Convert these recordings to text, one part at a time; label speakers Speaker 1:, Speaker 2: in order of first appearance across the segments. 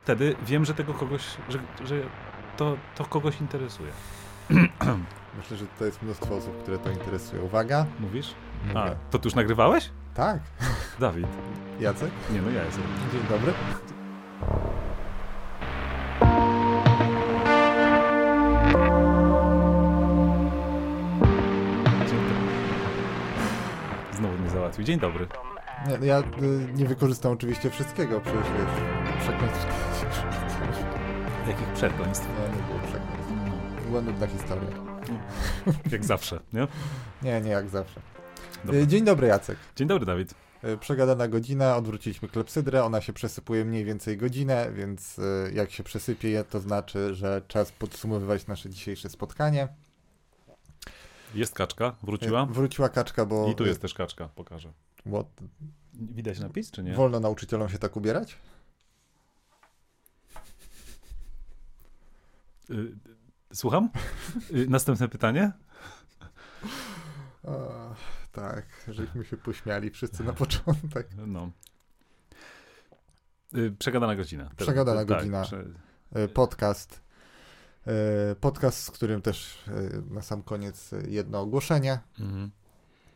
Speaker 1: wtedy wiem, że tego kogoś, że, że to, to kogoś interesuje.
Speaker 2: Myślę, że to jest mnóstwo osób, które to interesuje. Uwaga.
Speaker 1: Mówisz?
Speaker 2: Mówię.
Speaker 1: A, to tu już nagrywałeś?
Speaker 2: Tak.
Speaker 1: Dawid.
Speaker 2: Jacek?
Speaker 1: Nie, no ja jestem.
Speaker 2: Dzień dobry.
Speaker 1: Dzień dobry. Znowu mnie załatwił. Dzień dobry.
Speaker 2: Nie, no ja y, nie wykorzystam oczywiście wszystkiego, przecież wiesz, przekleństw.
Speaker 1: Jakich przekleństw.
Speaker 2: Nie, nie było przekleństw. Była nudna historia.
Speaker 1: Jak zawsze, nie?
Speaker 2: Nie, nie jak zawsze.
Speaker 1: Dobra.
Speaker 2: Y, Dzień dobry Jacek.
Speaker 1: Dzień dobry, Dawid.
Speaker 2: Y, Przegadana godzina, odwróciliśmy klepsydrę, ona się przesypuje mniej więcej godzinę, więc jak się przesypie, to znaczy, że czas podsumowywać nasze dzisiejsze spotkanie.
Speaker 1: Jest kaczka, wróciła.
Speaker 2: Wróciła kaczka, bo...
Speaker 1: I tu jest też kaczka, pokażę.
Speaker 2: What?
Speaker 1: Widać napis, czy nie?
Speaker 2: Wolno nauczycielom się tak ubierać?
Speaker 1: Y, Słucham? Y, Następne pytanie?
Speaker 2: O, tak, żeśmy się pośmiali wszyscy na początek.
Speaker 1: No. Y, Przegadana godzina.
Speaker 2: Przegadana
Speaker 1: tak,
Speaker 2: godzina. Podcast. Podcast, z którym też na sam koniec jedno ogłoszenie.
Speaker 1: Mhm.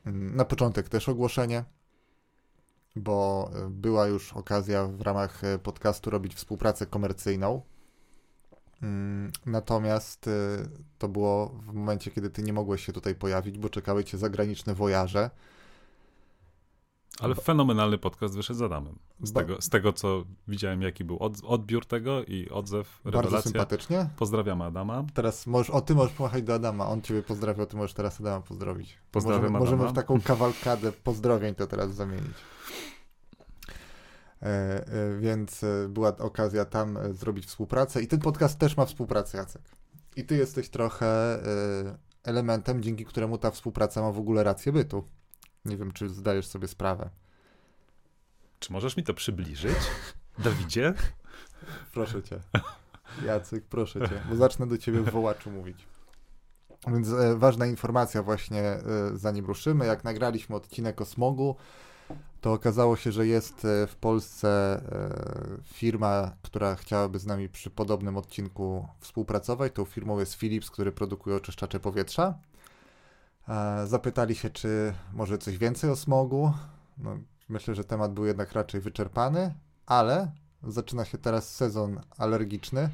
Speaker 2: Na początek też ogłoszenie, bo była już okazja w ramach y, podcastu robić współpracę komercyjną. Mm, Natomiast y, to było w momencie, kiedy ty nie mogłeś się tutaj pojawić, bo czekały cię zagraniczne wojaże.
Speaker 1: Ale fenomenalny podcast wyszedł z Adamem. Z, tego, z tego, co widziałem, jaki był od, odbiór tego i odzew,
Speaker 2: Bardzo
Speaker 1: rewelacja.
Speaker 2: sympatycznie.
Speaker 1: Pozdrawiamy Adama.
Speaker 2: Teraz możesz, o ty możesz pomachać do Adama, on ciebie pozdrawiał, ty możesz teraz Adama pozdrowić.
Speaker 1: Pozdrawiam
Speaker 2: możemy, możemy
Speaker 1: Adama.
Speaker 2: w taką kawalkadę pozdrowień to teraz zamienić. E, e, więc e, była okazja tam e, zrobić współpracę i ten podcast też ma współpracę, Jacek. I ty jesteś trochę e, elementem, dzięki któremu ta współpraca ma w ogóle rację bytu. Nie wiem, czy zdajesz sobie sprawę.
Speaker 1: Czy możesz mi to przybliżyć? Dawidzie?
Speaker 2: Proszę cię. Jacek, proszę cię, bo zacznę do ciebie w wołaczu mówić. Więc e, ważna informacja właśnie, e, zanim ruszymy. Jak nagraliśmy odcinek o smogu, to okazało się, że jest e, w Polsce e, firma, która chciałaby z nami przy podobnym odcinku współpracować. Tą firmą jest Philips, który produkuje oczyszczacze powietrza. E, Zapytali się, czy może coś więcej o smogu. No, myślę, że temat był jednak raczej wyczerpany, ale zaczyna się teraz sezon alergiczny.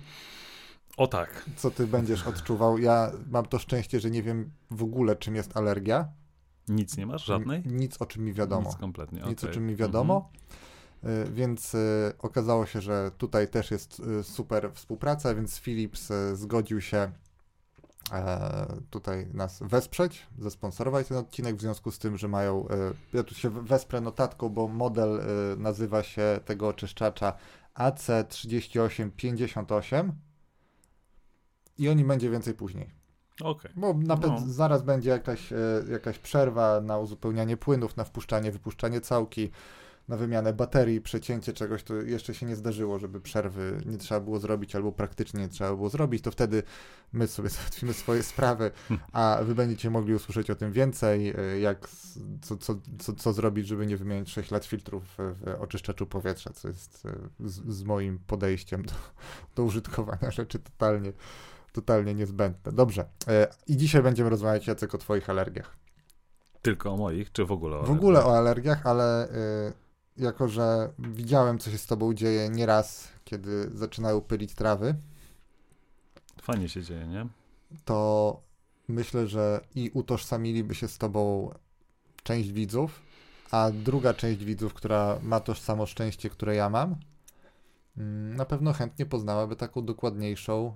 Speaker 1: O tak.
Speaker 2: Co ty będziesz odczuwał? Ja mam to szczęście, że nie wiem w ogóle, czym jest alergia.
Speaker 1: Nic nie masz? Żadnej?
Speaker 2: Nic o czym mi wiadomo.
Speaker 1: Nic kompletnie.
Speaker 2: Nic o czym mi wiadomo. Y, Więc y, okazało się, że tutaj też jest super współpraca, więc Philips zgodził się e, tutaj nas wesprzeć, zasponsorować ten odcinek w związku z tym, że mają. y, Ja tu się wesprę notatką, bo model y, nazywa się tego oczyszczacza AC3858 i o nim będzie więcej później.
Speaker 1: Okej.
Speaker 2: Bo na
Speaker 1: No.
Speaker 2: zaraz będzie jakaś, e, jakaś przerwa na uzupełnianie płynów, na wpuszczanie, wypuszczanie całki, na wymianę baterii, przecięcie czegoś, to jeszcze się nie zdarzyło, żeby przerwy nie trzeba było zrobić, albo praktycznie nie trzeba było zrobić, to wtedy my sobie załatwimy swoje sprawy, a wy będziecie mogli usłyszeć o tym więcej, e, jak, co, co, co, co zrobić, żeby nie wymienić 6 lat filtrów w, w oczyszczaczu powietrza, co jest e, z, z moim podejściem do, do użytkowania rzeczy totalnie totalnie niezbędne. Dobrze. E, I dzisiaj będziemy rozmawiać, Jacek, o twoich alergiach.
Speaker 1: Tylko o moich, czy w ogóle o
Speaker 2: W ogóle o alergiach, ale jako, że widziałem, co się z tobą dzieje nieraz, kiedy zaczynają pylić trawy,
Speaker 1: Fajnie się dzieje, nie?
Speaker 2: to myślę, że i utożsamiliby się z tobą część widzów, a druga część widzów, która ma to samo szczęście, które ja mam, mm, na pewno chętnie poznałaby taką dokładniejszą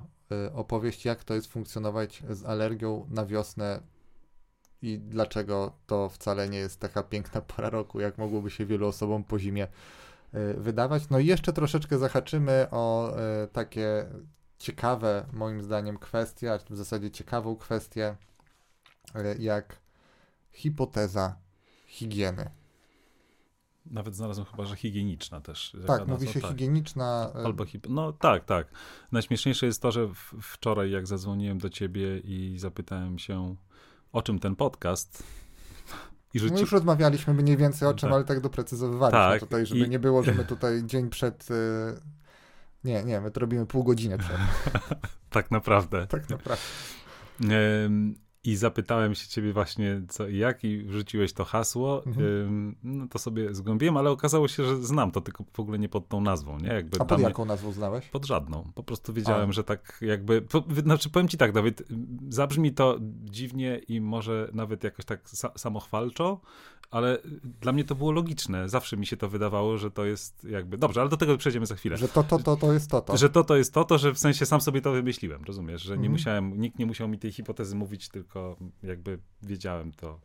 Speaker 2: y, opowieść, jak to jest funkcjonować z alergią na wiosnę i dlaczego to wcale nie jest taka piękna pora roku, jak mogłoby się wielu osobom po zimie y, wydawać. No i jeszcze troszeczkę zahaczymy o y, takie ciekawe, moim zdaniem, kwestie, a w zasadzie ciekawą kwestię, y, jak hipoteza higieny.
Speaker 1: Nawet znalazłem chyba, że higieniczna też.
Speaker 2: Tak, mówi się higieniczna. y,
Speaker 1: Albo hip... No tak, tak. Najśmieszniejsze jest to, że wczoraj jak zadzwoniłem do ciebie i zapytałem się, o czym ten podcast i że
Speaker 2: No
Speaker 1: ci...
Speaker 2: już rozmawialiśmy mniej więcej o czym,
Speaker 1: Tak.
Speaker 2: ale tak doprecyzowywaliśmy
Speaker 1: Tak,
Speaker 2: tutaj, żeby
Speaker 1: i-
Speaker 2: nie było, że my tutaj dzień przed, y, Nie, nie, my to robimy pół godziny przed.
Speaker 1: tak naprawdę.
Speaker 2: Tak naprawdę.
Speaker 1: I zapytałem się ciebie właśnie co i jak i wrzuciłeś to hasło,
Speaker 2: Mhm.
Speaker 1: ym, no to sobie zgłębiłem, ale okazało się, że znam to, tylko w ogóle nie pod tą nazwą, nie? Jakby
Speaker 2: A pod jaką nazwą znałeś?
Speaker 1: Pod żadną. Po prostu wiedziałem,
Speaker 2: A.
Speaker 1: że tak jakby. Po, znaczy, powiem ci tak, Dawid, zabrzmi to dziwnie i może nawet jakoś tak sa, samochwalczo, ale dla mnie to było logiczne. Zawsze mi się to wydawało, że to jest jakby. Dobrze, ale do tego przejdziemy za chwilę.
Speaker 2: Że to, to, to, to jest to, to.
Speaker 1: Że to to jest to, to, że w sensie sam sobie to wymyśliłem, rozumiesz? Że nie
Speaker 2: Mhm.
Speaker 1: musiałem, nikt nie musiał mi tej hipotezy mówić, tylko jakby wiedziałem to.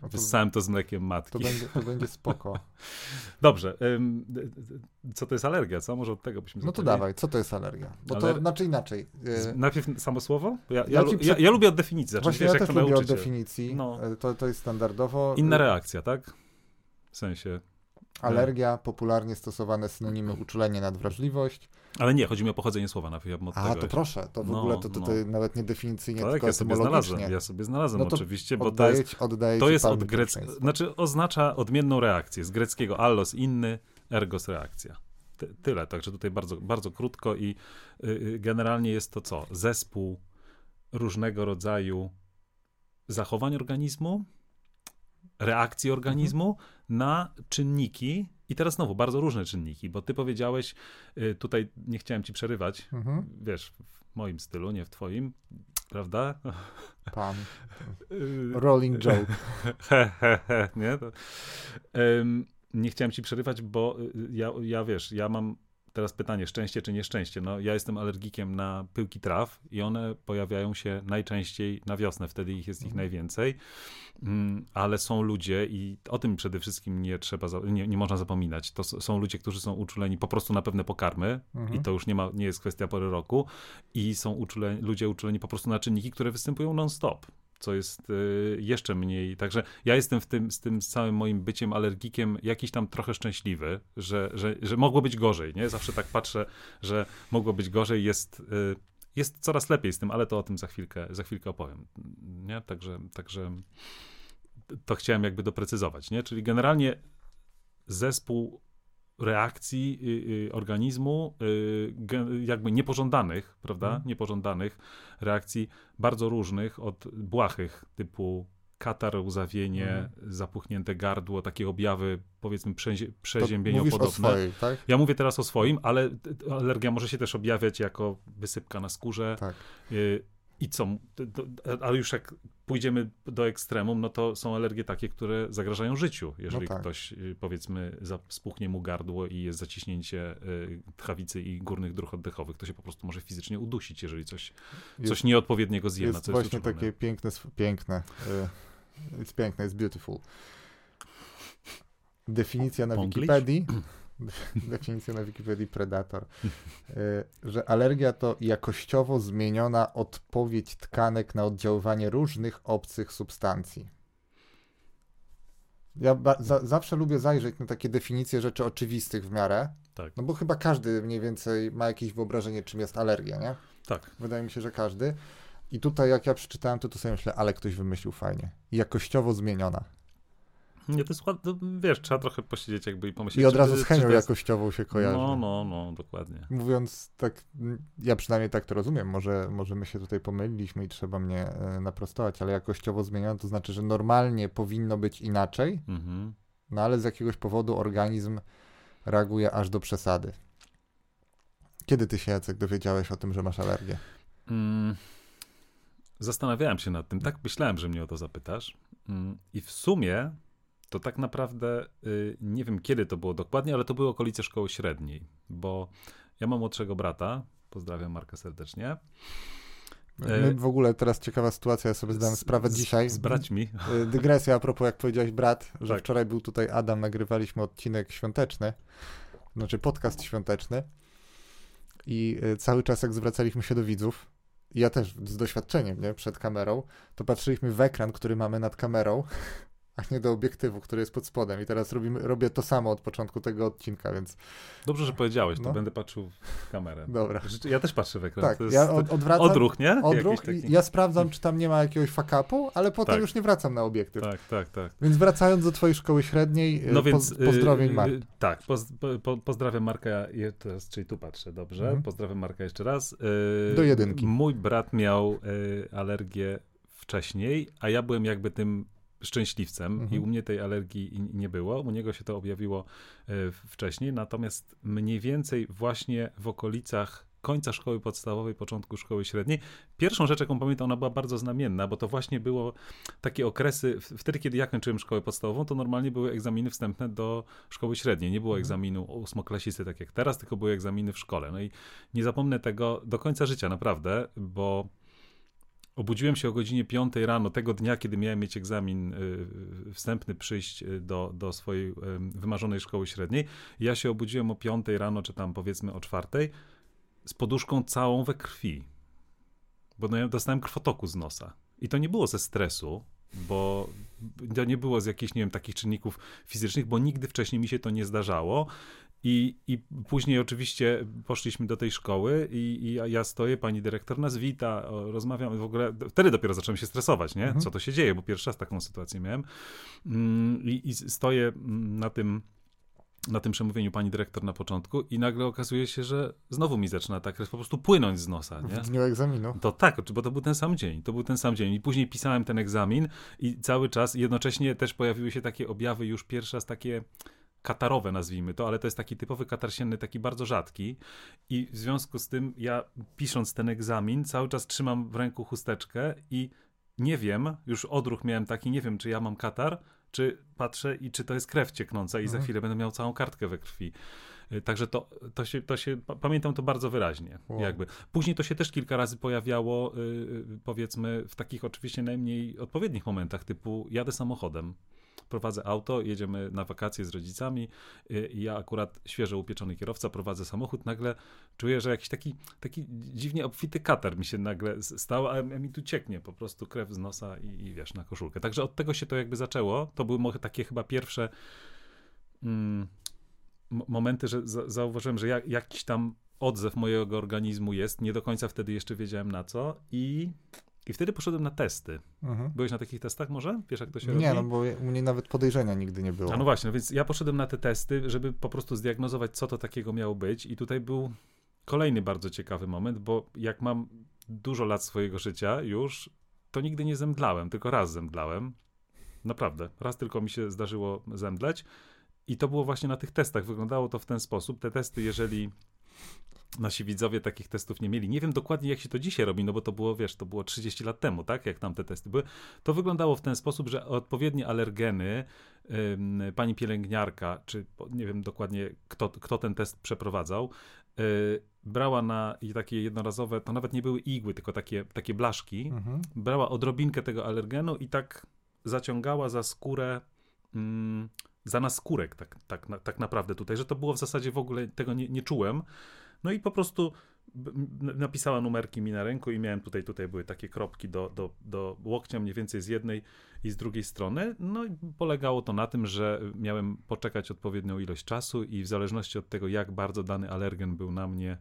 Speaker 2: To,
Speaker 1: Wyssałem to z mlekiem matki.
Speaker 2: to, będzie, to będzie spoko.
Speaker 1: Dobrze. co to jest alergia, co? Może od tego byśmy
Speaker 2: No to
Speaker 1: zaczęli?
Speaker 2: dawaj, co to jest alergia? Bo to
Speaker 1: Aler-
Speaker 2: znaczy inaczej. E,
Speaker 1: Najpierw samo słowo? Ja, ja,
Speaker 2: Ja
Speaker 1: ja, ja lubię od definicji zacząć,
Speaker 2: Właśnie
Speaker 1: wiesz,
Speaker 2: ja
Speaker 1: jak
Speaker 2: też
Speaker 1: to
Speaker 2: lubię od definicji.
Speaker 1: No.
Speaker 2: E, To, to jest standardowo.
Speaker 1: Inna reakcja, tak? W sensie.
Speaker 2: Alergia, popularnie stosowane synonimy uczulenie, nadwrażliwość.
Speaker 1: Ale nie, chodzi mi o pochodzenie słowa, bym od
Speaker 2: A,
Speaker 1: tego
Speaker 2: to proszę, to w
Speaker 1: No,
Speaker 2: ogóle to, to, to
Speaker 1: no.
Speaker 2: nawet nie definicyjnie,
Speaker 1: Tak,
Speaker 2: tylko
Speaker 1: ja sobie znalazłem, ja sobie znalazłem
Speaker 2: No to
Speaker 1: oczywiście, bo to
Speaker 2: Oddaję
Speaker 1: jest,
Speaker 2: ci, oddaję
Speaker 1: to jest od greckiego, znaczy oznacza odmienną reakcję, z greckiego allos inny, ergos reakcja. Ty, tyle, także tutaj bardzo, bardzo krótko i y, y, generalnie jest to co? Zespół różnego rodzaju zachowań organizmu, reakcji organizmu na czynniki i teraz znowu bardzo różne czynniki, bo ty powiedziałeś, y, tutaj nie chciałem ci przerywać,
Speaker 2: Mhm.
Speaker 1: wiesz, w moim stylu, nie w twoim, prawda?
Speaker 2: Pan.
Speaker 1: Y,
Speaker 2: Rolling joke.
Speaker 1: he, he, he, nie? To, Em, nie chciałem ci przerywać, bo y, ja, ja wiesz, ja mam teraz pytanie, szczęście czy nieszczęście? No, ja jestem alergikiem na pyłki traw i one pojawiają się najczęściej na wiosnę, wtedy ich jest ich
Speaker 2: Mhm.
Speaker 1: najwięcej, Mm, ale są ludzie i o tym przede wszystkim nie trzeba, nie, nie można zapominać. To są ludzie, którzy są uczuleni po prostu na pewne pokarmy
Speaker 2: Mhm.
Speaker 1: i to już nie, ma, nie jest kwestia pory roku i są uczuleni, ludzie uczuleni po prostu na czynniki, które występują non-stop co jest y, jeszcze mniej. Także ja jestem w tym, z tym całym moim byciem alergikiem jakiś tam trochę szczęśliwy, że, że, że mogło być gorzej, nie? Zawsze tak patrzę, że mogło być gorzej, jest, y, jest coraz lepiej z tym, ale to o tym za chwilkę, za chwilkę opowiem, nie? Także, także to chciałem jakby doprecyzować, nie? Czyli generalnie zespół reakcji y, y, organizmu, y, jakby niepożądanych, prawda?
Speaker 2: Mhm.
Speaker 1: Niepożądanych reakcji, bardzo różnych, od błahych, typu katar, łzawienie,
Speaker 2: Mhm.
Speaker 1: zapuchnięte gardło, takie objawy, powiedzmy, przezie- przeziębieniopodobne.
Speaker 2: swojej, tak?
Speaker 1: Ja mówię teraz o swoim, ale alergia może się też objawiać jako wysypka na skórze.
Speaker 2: Tak.
Speaker 1: Y, I co? Ale już jak pójdziemy do ekstremum, no to są alergie takie, które zagrażają życiu. Jeżeli
Speaker 2: tak.
Speaker 1: ktoś, y, powiedzmy, spuchnie mu gardło i jest zaciśnięcie y, tchawicy i górnych dróg oddechowych, to się po prostu może fizycznie udusić, jeżeli coś,
Speaker 2: Jest,
Speaker 1: coś nieodpowiedniego zje, na
Speaker 2: jest
Speaker 1: co jest
Speaker 2: właśnie
Speaker 1: uczulony.
Speaker 2: takie piękne, piękne. y, Jest piękne, jest beautiful. Definicja na? Wikipedii. Definicja na Wikipedii Predator. y, Że alergia to jakościowo zmieniona odpowiedź tkanek na oddziaływanie różnych obcych substancji. Ja za- zawsze lubię zajrzeć na takie definicje rzeczy oczywistych w miarę.
Speaker 1: Tak.
Speaker 2: No bo chyba każdy mniej więcej ma jakieś wyobrażenie, czym jest alergia, nie?
Speaker 1: Tak.
Speaker 2: Wydaje mi się, że każdy. I tutaj jak ja przeczytałem, to tu sobie myślę, ale ktoś wymyślił fajnie. Jakościowo zmieniona.
Speaker 1: Nie, to jest ład... no, wiesz, trzeba trochę posiedzieć jakby i pomyśleć.
Speaker 2: I od razu z chemią
Speaker 1: jest-
Speaker 2: jakościową się kojarzy.
Speaker 1: No, no, no, dokładnie.
Speaker 2: Mówiąc tak, ja przynajmniej tak to rozumiem, może, może my się tutaj pomyliliśmy i trzeba mnie e, naprostować, ale jakościowo zmieniona to znaczy, że normalnie powinno być inaczej,
Speaker 1: Mhm.
Speaker 2: no ale z jakiegoś powodu organizm reaguje aż do przesady. Kiedy ty się, Jacek, dowiedziałeś o tym, że masz alergię?
Speaker 1: Mm, Zastanawiałem się nad tym, tak myślałem, że mnie o to zapytasz. Mm, I w sumie to tak naprawdę y, nie wiem kiedy to było dokładnie, ale to były okolice szkoły średniej, bo ja mam młodszego brata, pozdrawiam Marka serdecznie.
Speaker 2: My w ogóle teraz ciekawa sytuacja, ja sobie zdałem sprawę
Speaker 1: z-
Speaker 2: dzisiaj.
Speaker 1: Z braćmi.
Speaker 2: Y, Dygresja a propos, jak powiedziałeś brat, że
Speaker 1: Tak.
Speaker 2: wczoraj był tutaj Adam, nagrywaliśmy odcinek świąteczny, znaczy podcast świąteczny i y, cały czas jak zwracaliśmy się do widzów, ja też z doświadczeniem, nie, przed kamerą, to patrzyliśmy w ekran, który mamy nad kamerą a nie do obiektywu, który jest pod spodem. I teraz robimy, robię to samo od początku tego odcinka, więc.
Speaker 1: Dobrze, że powiedziałeś, to
Speaker 2: No.
Speaker 1: będę patrzył w kamerę.
Speaker 2: Dobra.
Speaker 1: Rzeczy- Ja też patrzę w ekran.
Speaker 2: Tak,
Speaker 1: to jest
Speaker 2: ja od, odwracam.
Speaker 1: odruch, nie?
Speaker 2: Odruch
Speaker 1: taki-
Speaker 2: ja sprawdzam, czy tam nie ma jakiegoś fakapu, ale potem
Speaker 1: Tak.
Speaker 2: już nie wracam na obiektyw.
Speaker 1: Tak, tak, tak.
Speaker 2: Więc wracając do twojej szkoły średniej,
Speaker 1: No
Speaker 2: no
Speaker 1: więc
Speaker 2: poz, pozdrowień
Speaker 1: yy,
Speaker 2: Mark.
Speaker 1: yy, Tak, poz, po, po, pozdrawiam Marka jeszcze raz, czyli tu patrzę, dobrze.
Speaker 2: Mhm.
Speaker 1: Pozdrawiam Marka jeszcze raz.
Speaker 2: Do jedynki.
Speaker 1: Mój brat miał alergię wcześniej, a ja byłem jakby tym szczęśliwcem
Speaker 2: Mhm.
Speaker 1: i u mnie tej alergii nie było. U niego się to objawiło yy, wcześniej, natomiast mniej więcej właśnie w okolicach końca szkoły podstawowej, początku szkoły średniej. Pierwszą rzecz, jaką pamiętam, ona była bardzo znamienna, bo to właśnie było takie okresy, wtedy, kiedy ja kończyłem szkołę podstawową, to normalnie były egzaminy wstępne do szkoły średniej. Nie było
Speaker 2: Mhm.
Speaker 1: egzaminu ósmoklasisty, tak jak teraz, tylko były egzaminy w szkole. No i nie zapomnę tego do końca życia, naprawdę, bo obudziłem się o godzinie 5 rano tego dnia, kiedy miałem mieć egzamin y, wstępny, przyjść y, do, do swojej wymarzonej szkoły średniej. Ja się obudziłem o 5 rano, czy tam powiedzmy o 4, z poduszką całą we krwi. Bo no ja dostałem krwotoku z nosa. I to nie było ze stresu, bo to nie było z jakichś, nie wiem, takich czynników fizycznych, bo nigdy wcześniej mi się to nie zdarzało. I, I później oczywiście poszliśmy do tej szkoły i, i ja- stoję, pani dyrektor nas wita, rozmawiamy w ogóle. Wtedy dopiero zacząłem się stresować, nie?
Speaker 2: Mhm.
Speaker 1: Co to się dzieje, bo pierwszy raz taką sytuację miałem. Mm, I, i stoję mm, na tym na tym przemówieniu pani dyrektor na początku i nagle okazuje się, że znowu mi zaczyna ta krew po prostu płynąć z nosa, nie?
Speaker 2: W dniu egzaminu.
Speaker 1: To tak, bo to był ten sam dzień. To był ten sam dzień. I później pisałem ten egzamin i cały czas jednocześnie też pojawiły się takie objawy już pierwszy raz takie katarowe nazwijmy to, ale to jest taki typowy katar sienny, taki bardzo rzadki i w związku z tym ja pisząc ten egzamin cały czas trzymam w ręku chusteczkę i nie wiem, już odruch miałem taki, nie wiem czy ja mam katar, czy patrzę i czy to jest krew cieknąca i za
Speaker 2: Mhm.
Speaker 1: chwilę będę miał całą kartkę we krwi. Y, Także to, to się, to się, pa- pamiętam to bardzo wyraźnie,
Speaker 2: Wow.
Speaker 1: jakby. Później to się też kilka razy pojawiało, y, y, powiedzmy, w takich oczywiście najmniej odpowiednich momentach, typu jadę samochodem, prowadzę auto, jedziemy na wakacje z rodzicami y, i ja akurat świeżo upieczony kierowca, prowadzę samochód, nagle czuję, że jakiś taki, taki dziwnie obfity katar mi się nagle stał, a mi tu cieknie po prostu krew z nosa i, i wiesz, na koszulkę. Także od tego się to jakby zaczęło. To były mo- takie chyba pierwsze mm, mo- momenty, że za, zauważyłem, że jak, jakiś tam odzew mojego organizmu jest. Nie do końca wtedy jeszcze wiedziałem na co. I, i wtedy poszedłem na testy.
Speaker 2: Mhm.
Speaker 1: Byłeś na takich testach może? Wiesz, jak to się
Speaker 2: Nie,
Speaker 1: robi?
Speaker 2: no bo u mnie nawet podejrzenia nigdy nie było.
Speaker 1: A no właśnie, no więc ja poszedłem na te testy, żeby po prostu zdiagnozować, co to takiego miało być. I tutaj był kolejny bardzo ciekawy moment, bo jak mam dużo lat swojego życia już, to nigdy nie zemdlałem, tylko raz zemdlałem. Naprawdę, raz tylko mi się zdarzyło zemdleć. I to było właśnie na tych testach. Wyglądało to w ten sposób. Te testy, jeżeli nasi widzowie takich testów nie mieli, nie wiem dokładnie jak się to dzisiaj robi, no bo to było, wiesz, to było 30 lat temu, tak, jak tam te testy były, to wyglądało w ten sposób, że odpowiednie alergeny ym, pani pielęgniarka, czy nie wiem dokładnie kto, kto ten test przeprowadzał, y, brała na takie jednorazowe, to nawet nie były igły, tylko takie, takie blaszki,
Speaker 2: Mhm.
Speaker 1: brała odrobinkę tego alergenu i tak zaciągała za skórę, mm, za naskórek tak, tak, na, tak naprawdę tutaj, że to było w zasadzie w ogóle, tego nie, nie czułem. No i po prostu napisała numerki mi na ręku i miałem tutaj, tutaj były takie kropki do, do, do łokcia mniej więcej z jednej i z drugiej strony. No i polegało to na tym, że miałem poczekać odpowiednią ilość czasu i w zależności od tego, jak bardzo dany alergen był na mnie,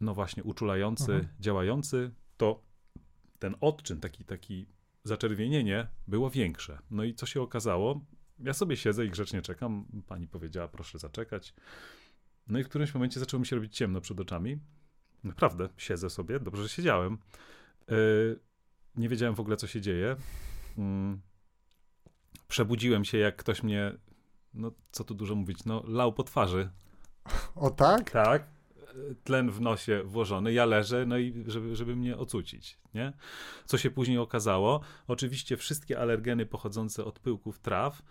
Speaker 1: no właśnie, uczulający,
Speaker 2: Mhm.
Speaker 1: działający, to ten odczyn, taki, taki zaczerwienienie było większe. No i co się okazało? Ja sobie siedzę i grzecznie czekam. Pani powiedziała, proszę zaczekać. No i w którymś momencie zaczęło mi się robić ciemno przed oczami. Naprawdę, siedzę sobie, dobrze, że siedziałem. Yy, nie wiedziałem w ogóle, co się dzieje. Mm. Przebudziłem się, jak ktoś mnie, no co tu dużo mówić, no lał po twarzy.
Speaker 2: O tak?
Speaker 1: Tak. Tlen w nosie włożony, ja leżę, no i żeby, żeby mnie ocucić, nie? Co się później okazało? Oczywiście wszystkie alergeny pochodzące od pyłków traw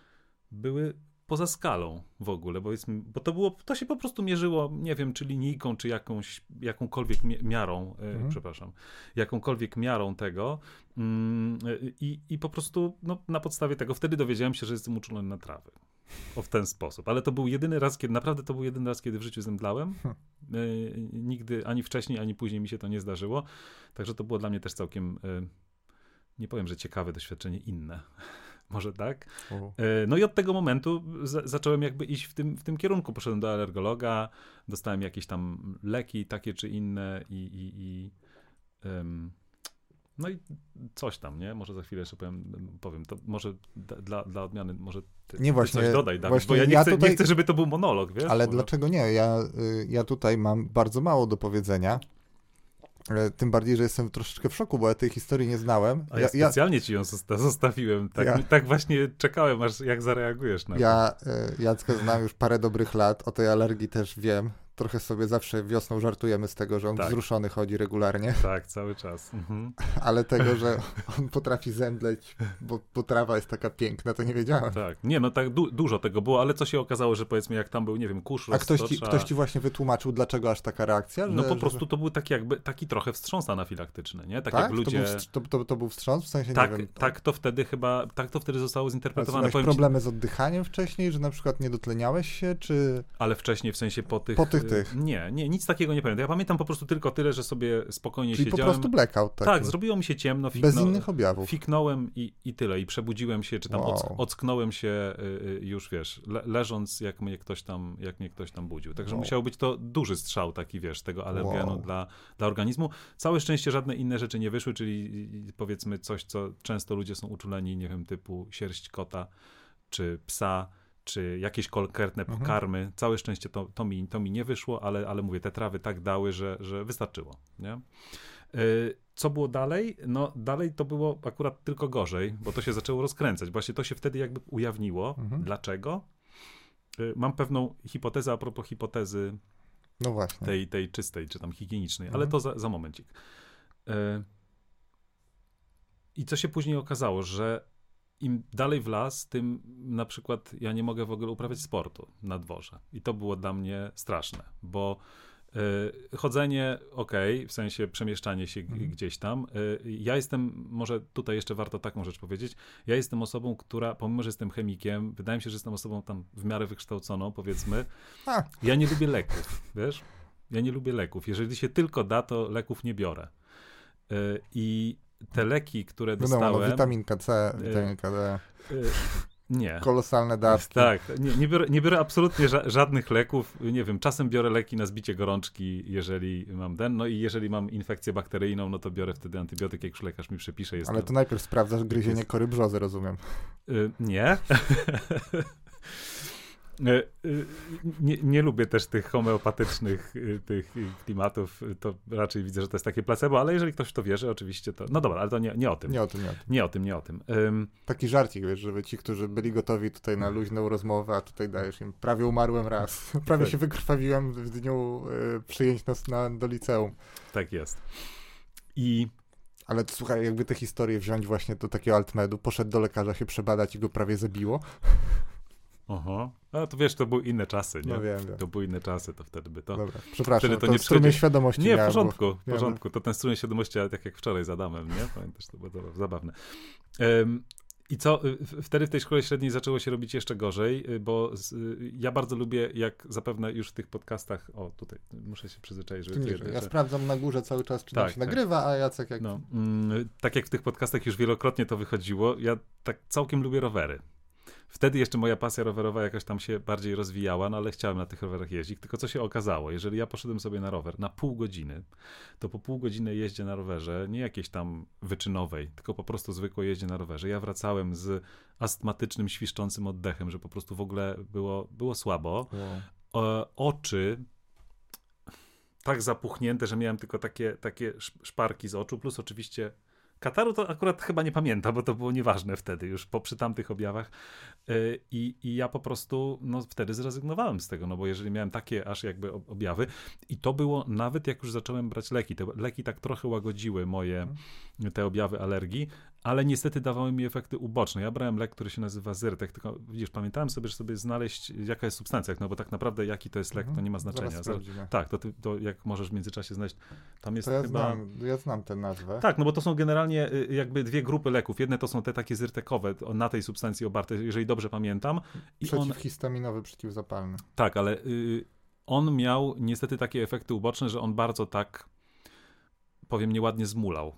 Speaker 1: były poza skalą w ogóle, bo, jest, bo to było, to się po prostu mierzyło, nie wiem, czy linijką, czy jakąś, jakąkolwiek mi- miarą, e,
Speaker 2: Mhm.
Speaker 1: przepraszam, jakąkolwiek miarą tego mm, i, i po prostu no, na podstawie tego wtedy dowiedziałem się, że jestem uczulony na trawy. O w ten sposób. Ale to był jedyny raz, kiedy naprawdę to był jedyny raz, kiedy w życiu zemdlałem.
Speaker 2: Hm.
Speaker 1: E, nigdy ani wcześniej, ani później mi się to nie zdarzyło. Także to było dla mnie też całkiem, e, nie powiem, że ciekawe doświadczenie, inne. Może tak. E, No i od tego momentu za, zacząłem jakby iść w tym, w tym kierunku. Poszedłem do alergologa, dostałem jakieś tam leki takie czy inne i, i, i em, no i coś tam, nie? Może za chwilę jeszcze powiem, powiem. to może d- dla, dla odmiany, może ty,
Speaker 2: Nie,
Speaker 1: ty
Speaker 2: właśnie-
Speaker 1: coś dodaj, Dawid,
Speaker 2: właśnie
Speaker 1: bo ja nie,
Speaker 2: ja
Speaker 1: chcę,
Speaker 2: tutaj-
Speaker 1: nie chcę, żeby to był monolog, wiesz?
Speaker 2: Ale
Speaker 1: Może-
Speaker 2: dlaczego nie? Ja, y, ja tutaj mam bardzo mało do powiedzenia. E, Tym bardziej, że jestem troszeczkę w szoku, bo ja tej historii nie znałem.
Speaker 1: A ja, specjalnie ci ją zosta- zostawiłem. Tak,
Speaker 2: Ja-
Speaker 1: tak właśnie czekałem, aż jak zareagujesz na to.
Speaker 2: Ja y, Jacka znam już parę dobrych lat, o tej alergii też wiem. Trochę sobie zawsze wiosną żartujemy z tego, że on
Speaker 1: Tak.
Speaker 2: wzruszony chodzi regularnie,
Speaker 1: Tak, cały czas. Mhm.
Speaker 2: ale tego, że on potrafi zemdleć, bo, bo trawa jest taka piękna, to nie wiedziałem.
Speaker 1: Tak. Nie, no tak du- dużo tego było, ale co się okazało, że powiedzmy jak tam był, nie wiem, kurz,
Speaker 2: A ktoś ci, ktoś ci właśnie wytłumaczył, dlaczego aż taka reakcja? Że,
Speaker 1: No po
Speaker 2: że-
Speaker 1: prostu to był taki jakby, taki trochę wstrząs anafilaktyczny, nie? Tak,
Speaker 2: Tak?
Speaker 1: jak ludzie...
Speaker 2: To, był, to, to, to był wstrząs? W sensie,
Speaker 1: Tak,
Speaker 2: nie wiem.
Speaker 1: tak to wtedy chyba, tak to wtedy zostało zinterpretowane.
Speaker 2: miałeś
Speaker 1: Powiem ci,
Speaker 2: problemy z oddychaniem wcześniej, że na przykład nie dotleniałeś się, czy...
Speaker 1: ale wcześniej w sensie po tych...
Speaker 2: Po tych,
Speaker 1: y. Nie, nie, nic takiego nie pamiętam. Ja pamiętam po prostu tylko tyle, że sobie spokojnie
Speaker 2: Czyli po
Speaker 1: siedziałem.
Speaker 2: prostu blackout taki.
Speaker 1: Tak, zrobiło mi się ciemno.
Speaker 2: Bez
Speaker 1: fikno-
Speaker 2: innych objawów.
Speaker 1: Fiknąłem i, i tyle. I przebudziłem się, czy tam
Speaker 2: Wow.
Speaker 1: ock- ocknąłem się y, y, już, wiesz, le, leżąc, jak mnie ktoś tam, jak mnie ktoś tam budził. Także
Speaker 2: Wow.
Speaker 1: musiał być to duży strzał taki, wiesz, tego alergenu
Speaker 2: Wow.
Speaker 1: dla, dla organizmu. Całe szczęście żadne inne rzeczy nie wyszły, czyli powiedzmy coś, co często ludzie są uczuleni, nie wiem, typu sierść kota, czy psa, czy jakieś konkretne
Speaker 2: Mhm.
Speaker 1: pokarmy. Całe szczęście to, to, mi, to mi nie wyszło, ale, ale mówię, te trawy tak dały, że, że wystarczyło, nie? Y, Co było dalej? No dalej to było akurat tylko gorzej, bo to się zaczęło rozkręcać. Właśnie to się wtedy jakby ujawniło.
Speaker 2: Mhm.
Speaker 1: Dlaczego? Y, Mam pewną hipotezę a propos hipotezy
Speaker 2: No właśnie.
Speaker 1: tej, tej czystej, czy tam higienicznej, ale
Speaker 2: Mhm.
Speaker 1: to za, za momencik. Y, I co się później okazało, że im dalej w las, tym na przykład ja nie mogę w ogóle uprawiać sportu na dworze. I to było dla mnie straszne, bo y, chodzenie, okej, w sensie przemieszczanie się
Speaker 2: Mhm.
Speaker 1: gdzieś tam. Y, ja jestem, może tutaj jeszcze warto taką rzecz powiedzieć, ja jestem osobą, która, pomimo, że jestem chemikiem, wydaje mi się, że jestem osobą tam w miarę wykształconą, powiedzmy,
Speaker 2: A.
Speaker 1: ja nie lubię leków, wiesz? Ja nie lubię leków. Jeżeli się tylko da, to leków nie biorę. Y, I te leki, które
Speaker 2: Wiadomo, no,
Speaker 1: dostałem...
Speaker 2: witaminka C, witaminka D,
Speaker 1: y, nie.
Speaker 2: kolosalne dawki.
Speaker 1: Tak, nie, nie, biorę, nie biorę absolutnie ża- żadnych leków. Nie wiem, czasem biorę leki na zbicie gorączki, jeżeli mam ten. No i jeżeli mam infekcję bakteryjną, no to biorę wtedy antybiotyk, jak już lekarz mi przepisze. Jest
Speaker 2: Ale
Speaker 1: to...
Speaker 2: to najpierw sprawdzasz gryzienie kory brzozy, rozumiem.
Speaker 1: Y, nie. Y, y, nie. Nie lubię też tych homeopatycznych y, tych klimatów. To raczej widzę, że to jest takie placebo, ale jeżeli ktoś w to wierzy, oczywiście to. No dobra, ale to nie, nie o tym.
Speaker 2: Nie o tym, nie o tym.
Speaker 1: Nie o tym, nie o tym. Ym,
Speaker 2: Taki żarcik, wiesz, żeby ci, którzy byli gotowi tutaj na luźną rozmowę, a tutaj dajesz im, prawie umarłem raz. Prawie się wykrwawiłem w dniu y, przyjęć nas na, do liceum.
Speaker 1: tak jest. I
Speaker 2: Ale słuchaj, jakby tę historię wziąć właśnie do takiego altmedu, poszedł do lekarza się przebadać i go prawie zabiło.
Speaker 1: Aha. A to wiesz, to były inne czasy, nie?
Speaker 2: No wiem, wiem.
Speaker 1: To były inne czasy, to wtedy by to.
Speaker 2: Dobra, przepraszam,
Speaker 1: Wtedy
Speaker 2: to,
Speaker 1: to nie
Speaker 2: strumień świadomości
Speaker 1: Nie, w
Speaker 2: bo-
Speaker 1: porządku, w porządku. To ten strumień świadomości, ale tak jak wczoraj z Adamem, nie? Pamiętasz, to było za- zabawne. Em, I co, wtedy w tej szkole średniej zaczęło się robić jeszcze gorzej, y, bo z, y, ja bardzo lubię, jak zapewne już w tych podcastach, o tutaj, muszę się przyzwyczaić, że...
Speaker 2: ja
Speaker 1: że-
Speaker 2: sprawdzam na górze cały czas, czy
Speaker 1: Tak,
Speaker 2: się
Speaker 1: tak.
Speaker 2: nagrywa, a Jacek jak...
Speaker 1: No, mm, tak jak w tych podcastach już wielokrotnie to wychodziło, ja tak całkiem lubię rowery. Wtedy jeszcze moja pasja rowerowa jakoś tam się bardziej rozwijała, no ale chciałem na tych rowerach jeździć. Tylko co się okazało, jeżeli ja poszedłem sobie na rower na pół godziny, to po pół godziny jeździe na rowerze, nie jakiejś tam wyczynowej, tylko po prostu zwykłe jeździe na rowerze. Ja wracałem z astmatycznym, świszczącym oddechem, że po prostu w ogóle było, było słabo.
Speaker 2: Wow.
Speaker 1: E, oczy tak zapuchnięte, że miałem tylko takie, takie sz- szparki z oczu, plus oczywiście kataru to akurat chyba nie pamiętam, bo to było nieważne wtedy już po, przy tamtych objawach. E, I, i ja po prostu no, wtedy zrezygnowałem z tego, no bo jeżeli miałem takie aż jakby ob- objawy i to było nawet jak już zacząłem brać leki, te leki tak trochę łagodziły moje te objawy alergii, ale niestety dawały mi efekty uboczne. Ja brałem lek, który się nazywa Zyrtek, tylko widzisz, pamiętałem sobie, że sobie znaleźć jaka jest substancja, no bo tak naprawdę jaki to jest lek, to nie ma znaczenia.
Speaker 2: Mhm. Zaraz
Speaker 1: tak, to, ty, to jak możesz w międzyczasie znaleźć, tam jest
Speaker 2: To ja
Speaker 1: chyba...
Speaker 2: znam, ja znam tę nazwę.
Speaker 1: Tak, no bo to są generalnie y, jakby dwie grupy leków. Jedne to są te takie zyrtekowe, na tej substancji oparte, jeżeli dobrze pamiętam. I on,
Speaker 2: Przeciwhistaminowy, przeciwzapalny.
Speaker 1: tak, ale y, on miał niestety takie efekty uboczne, że on bardzo tak, powiem nieładnie, zmulał.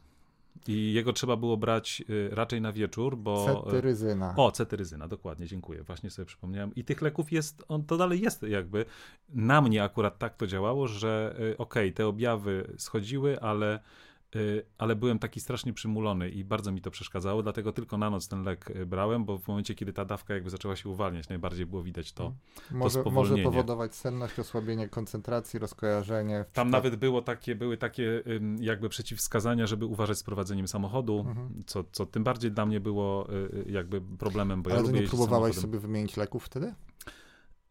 Speaker 1: I jego trzeba było brać y, raczej na wieczór, bo...
Speaker 2: Cetyryzyna.
Speaker 1: O, cetyryzyna, dokładnie, dziękuję. Właśnie sobie przypomniałem. I tych leków jest, on to dalej jest jakby. Na mnie akurat tak to działało, że y, okej, okay, te objawy schodziły, ale ale byłem taki strasznie przymulony i bardzo mi to przeszkadzało, dlatego tylko na noc ten lek y, brałem, bo w momencie, kiedy ta dawka jakby zaczęła się uwalniać, najbardziej było widać to,
Speaker 2: może,
Speaker 1: to
Speaker 2: może powodować senność, osłabienie koncentracji, rozkojarzenie.
Speaker 1: Tam nawet było takie, były takie jakby przeciwwskazania, żeby uważać z prowadzeniem samochodu, mhm. co, co tym bardziej dla mnie było y, jakby problemem, bo
Speaker 2: ale
Speaker 1: ja
Speaker 2: lubię nie próbowałeś sobie wymienić leków wtedy?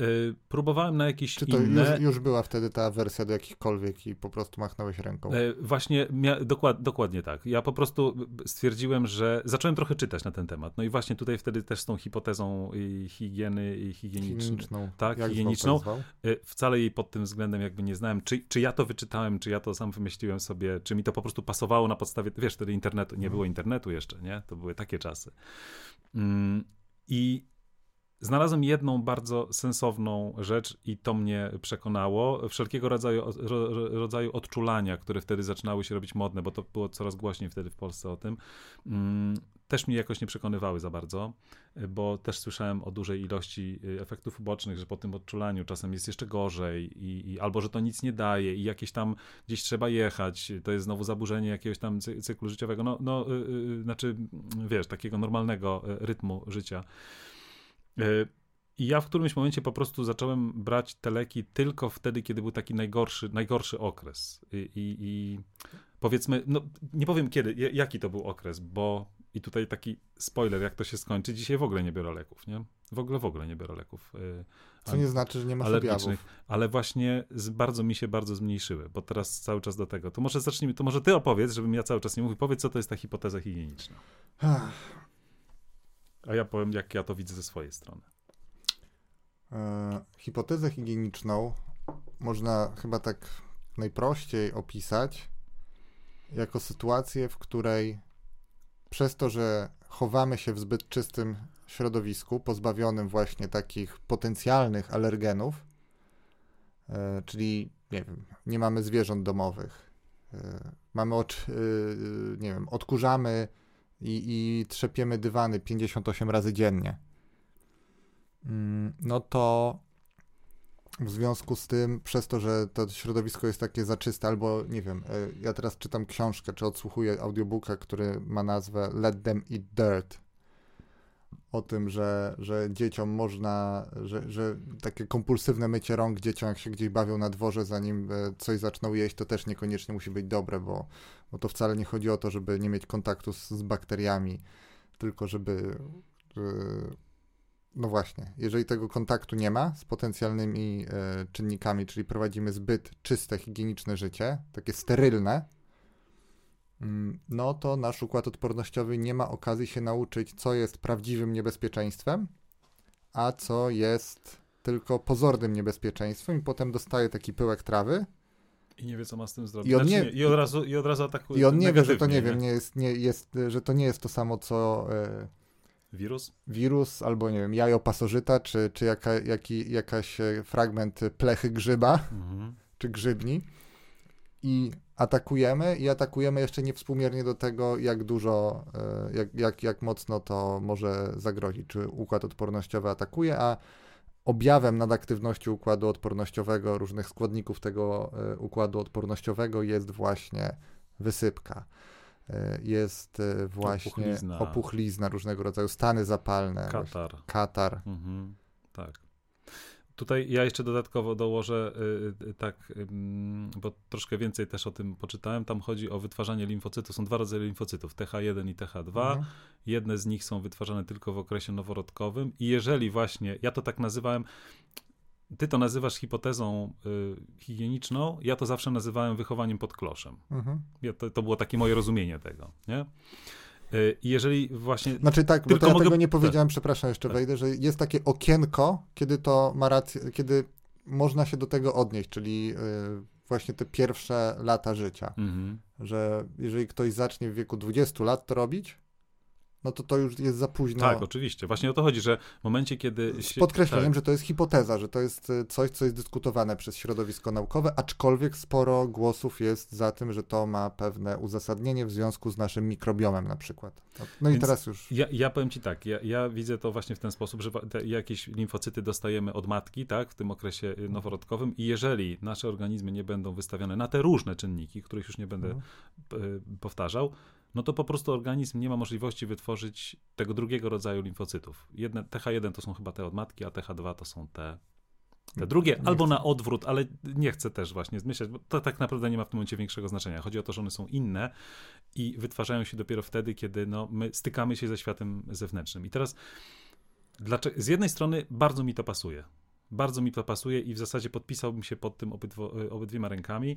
Speaker 1: Y, próbowałem na jakieś
Speaker 2: Czy to
Speaker 1: inne...
Speaker 2: już, już, była wtedy ta wersja do jakichkolwiek i po prostu machnąłeś ręką?
Speaker 1: Y, właśnie, mia... dokład, dokładnie tak. Ja po prostu stwierdziłem, że zacząłem trochę czytać na ten temat. No i właśnie tutaj wtedy też z tą hipotezą higieny i higieniczną. Tak, Jak higieniczną. Y, wcale jej pod tym względem jakby nie znałem. Czy, czy ja to wyczytałem, czy ja to sam wymyśliłem sobie, czy mi to po prostu pasowało na podstawie, wiesz, wtedy internetu, nie mhm. było internetu jeszcze, nie? To były takie czasy. Mm, I Znalazłem jedną bardzo sensowną rzecz i to mnie przekonało. Wszelkiego rodzaju, rodzaju odczulania, które wtedy zaczynały się robić modne, bo to było coraz głośniej wtedy w Polsce o tym, mm, też mnie jakoś nie przekonywały za bardzo, bo też słyszałem o dużej ilości y, efektów ubocznych, że po tym odczulaniu czasem jest jeszcze gorzej i, i albo, że to nic nie daje i jakieś tam gdzieś trzeba jechać, to jest znowu zaburzenie jakiegoś tam cyklu życiowego, no, no yy, znaczy, wiesz, takiego normalnego y, rytmu życia. E, I ja w którymś momencie po prostu zacząłem brać te leki tylko wtedy, kiedy był taki najgorszy, najgorszy okres. I, i, i powiedzmy, no nie powiem kiedy, jaki to był okres, bo i tutaj taki spoiler, jak to się skończy, dzisiaj w ogóle nie biorę leków, nie? W ogóle, w ogóle nie biorę leków.
Speaker 2: E, Co nie znaczy, że nie masz objawów.
Speaker 1: Ale właśnie z, bardzo mi się bardzo zmniejszyły, bo teraz cały czas do tego. To może zacznijmy, to może ty opowiedz, żebym ja cały czas nie mówił. Powiedz, co to jest ta hipoteza higieniczna. A ja powiem, jak ja to widzę ze swojej strony.
Speaker 2: E, hipotezę higieniczną można chyba tak najprościej opisać jako sytuację, w której przez to, że chowamy się w zbyt czystym środowisku, pozbawionym właśnie takich potencjalnych alergenów, e, czyli nie wiem, nie mamy zwierząt domowych, e, mamy, od, e, nie wiem, odkurzamy i, i trzepiemy dywany 58 razy dziennie, mm, no to w związku z tym, przez to, że to środowisko jest takie zaczyste, albo nie wiem, e, ja teraz czytam książkę, czy odsłuchuję audiobooka, który ma nazwę Let Them Eat Dirt o tym, że, że dzieciom można, że, że takie kompulsywne mycie rąk dzieciom, jak się gdzieś bawią na dworze, zanim e, coś zaczną jeść, to też niekoniecznie musi być dobre, bo, bo to wcale nie chodzi o to, żeby nie mieć kontaktu z, z bakteriami, tylko żeby. No właśnie, jeżeli tego kontaktu nie ma z potencjalnymi e, czynnikami, czyli prowadzimy zbyt czyste, higieniczne życie, takie sterylne, no to nasz układ odpornościowy nie ma okazji się nauczyć, co jest prawdziwym niebezpieczeństwem, a co jest tylko pozornym niebezpieczeństwem, i potem dostaje taki pyłek trawy.
Speaker 1: I nie wie, co ma z tym zrobić. I, on znaczy, nie, nie, i, od, razu, I od razu atakuje.
Speaker 2: I on nie wie, że to nie, nie, wiem, nie jest, nie jest, że to nie jest to samo, co. E,
Speaker 1: wirus?
Speaker 2: Wirus, albo nie wiem, jajo pasożyta, czy, czy jaka, jaki, jakaś e, fragment plechy grzyba, mhm. czy grzybni. I atakujemy i atakujemy jeszcze niewspółmiernie do tego, jak dużo, e, jak, jak, jak mocno to może zagrozić, czy układ odpornościowy atakuje, a objawem nadaktywności układu odpornościowego, różnych składników tego e, układu odpornościowego jest właśnie wysypka. E, jest właśnie opuchlizna, opuchlizna różnego rodzaju, stany zapalne.
Speaker 1: Katar.
Speaker 2: Katar.
Speaker 1: Mhm, tak. Tutaj ja jeszcze dodatkowo dołożę, y, y, tak, bo troszkę więcej też o tym poczytałem. Tam chodzi o wytwarzanie limfocytów. Są dwa rodzaje limfocytów, TH1 i TH2. Mhm. Jedne z nich są wytwarzane tylko w okresie noworodkowym. I jeżeli właśnie, ja to tak nazywałem, ty to nazywasz hipotezą y, higieniczną, ja to zawsze nazywałem wychowaniem pod kloszem. Mhm. Ja, to, to było takie moje rozumienie tego, nie? Y, jeżeli właśnie.
Speaker 2: Znaczy tak, bo ja mogę... tego nie powiedziałem, tak. przepraszam, jeszcze tak. wejdę, że jest takie okienko, kiedy to ma rację, kiedy można się do tego odnieść, czyli yy, właśnie te pierwsze lata życia. Mhm. Że jeżeli ktoś zacznie w wieku 20 lat to robić, no to to już jest za późno.
Speaker 1: Tak, oczywiście. Właśnie o to chodzi, że w momencie, kiedy...
Speaker 2: Z
Speaker 1: się-
Speaker 2: podkreśleniem,
Speaker 1: tak.
Speaker 2: że to jest hipoteza, że to jest y, coś, co jest dyskutowane przez środowisko naukowe, aczkolwiek sporo głosów jest za tym, że to ma pewne uzasadnienie w związku z naszym mikrobiomem na przykład. No, no i
Speaker 1: Więc
Speaker 2: teraz już.
Speaker 1: Ja, ja powiem ci tak, ja, ja widzę to właśnie w ten sposób, że jakieś limfocyty dostajemy od matki, tak, w tym okresie y, noworodkowym i jeżeli nasze organizmy nie będą wystawione na te różne czynniki, których już nie będę
Speaker 2: Mhm.
Speaker 1: y, powtarzał, no to po prostu organizm nie ma możliwości wytworzyć tego drugiego rodzaju limfocytów. Jedne, TH1 to są chyba te od matki, a TH2 to są te, te drugie,
Speaker 2: Nie
Speaker 1: albo
Speaker 2: chcę.
Speaker 1: na odwrót, ale nie chcę też właśnie zmyślać, bo to tak naprawdę nie ma w tym momencie większego znaczenia. Chodzi o to, że one są inne i wytwarzają się dopiero wtedy, kiedy no, my stykamy się ze światem zewnętrznym. I teraz dlaczego, z jednej strony bardzo mi to pasuje. Bardzo mi to pasuje i w zasadzie podpisałbym się pod tym obydwo, obydwiema rękami.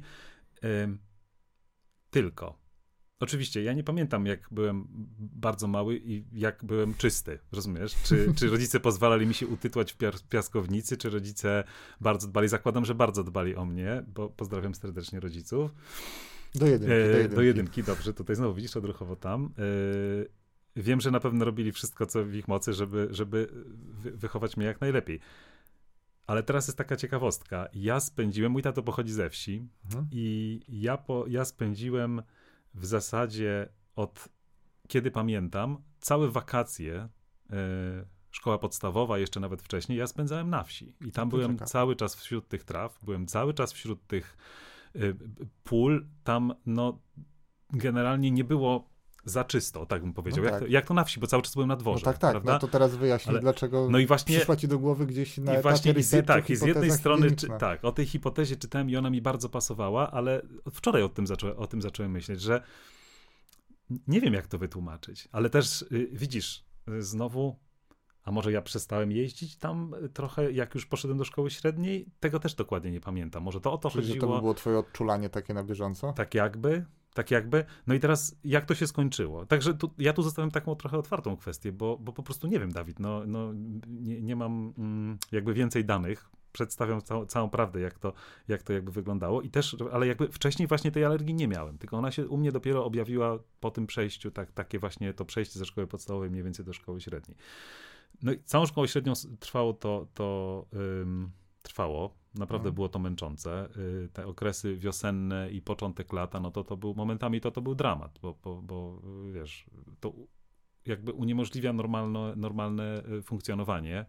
Speaker 1: Ym, tylko, oczywiście, ja nie pamiętam, jak byłem bardzo mały i jak byłem czysty, rozumiesz? Czy, czy rodzice pozwalali mi się utytłać w piaskownicy, czy rodzice bardzo dbali? Zakładam, że bardzo dbali o mnie, bo pozdrawiam serdecznie rodziców.
Speaker 2: Do jedynki,
Speaker 1: E,
Speaker 2: do jedynki.
Speaker 1: do jedynki, dobrze, tutaj znowu widzisz odruchowo tam. E, wiem, że na pewno robili wszystko, co w ich mocy, żeby, żeby wy, wychować mnie jak najlepiej. Ale teraz jest taka ciekawostka. Ja spędziłem, mój tato pochodzi ze wsi
Speaker 2: Mhm.
Speaker 1: i ja, po, ja spędziłem w zasadzie od kiedy pamiętam, całe wakacje, e, szkoła podstawowa, jeszcze nawet wcześniej, ja spędzałem na wsi. I tam byłem
Speaker 2: ciekawe.
Speaker 1: cały czas wśród tych traw, byłem cały czas wśród tych y, pól. Tam no generalnie nie było za czysto, tak bym powiedział.
Speaker 2: No
Speaker 1: jak,
Speaker 2: tak.
Speaker 1: to, jak to na wsi, bo cały czas byłem na
Speaker 2: No
Speaker 1: dworze,
Speaker 2: tak, tak.
Speaker 1: prawda?
Speaker 2: No to teraz wyjaśnij,
Speaker 1: Ale-
Speaker 2: dlaczego
Speaker 1: No i właśnie
Speaker 2: przyszła ci do głowy gdzieś na
Speaker 1: i właśnie
Speaker 2: etapie
Speaker 1: i tak, i z jednej strony, czy, tak, o tej hipotezie czytałem i ona mi bardzo pasowała, ale wczoraj o tym, zaczą, o tym zacząłem myśleć, że nie wiem, jak to wytłumaczyć, ale też y, widzisz, y, znowu, a może ja przestałem jeździć tam y, trochę, jak już poszedłem do szkoły średniej, tego też dokładnie nie pamiętam. Może to o to
Speaker 2: Czyli,
Speaker 1: chodziło.
Speaker 2: to by było twoje odczulanie takie na bieżąco?
Speaker 1: Tak jakby, tak jakby. No i teraz jak to się skończyło? Także tu, ja tu zostawiam taką trochę otwartą kwestię, bo, bo po prostu nie wiem, Dawid, no, no nie, nie mam mm, jakby więcej danych. Przedstawiam całą, całą prawdę, jak to, jak to jakby wyglądało. I też, ale jakby wcześniej właśnie tej alergii nie miałem, tylko ona się u mnie dopiero objawiła po tym przejściu, tak, takie właśnie to przejście ze szkoły podstawowej mniej więcej do szkoły średniej. No i całą szkołę średnią trwało to, to ym, trwało. Naprawdę
Speaker 2: Mhm.
Speaker 1: było to męczące. Y, Te okresy wiosenne i początek lata, no to to był momentami to, to był dramat, bo, bo, bo y, wiesz, to jakby uniemożliwia normalne, normalne y, funkcjonowanie.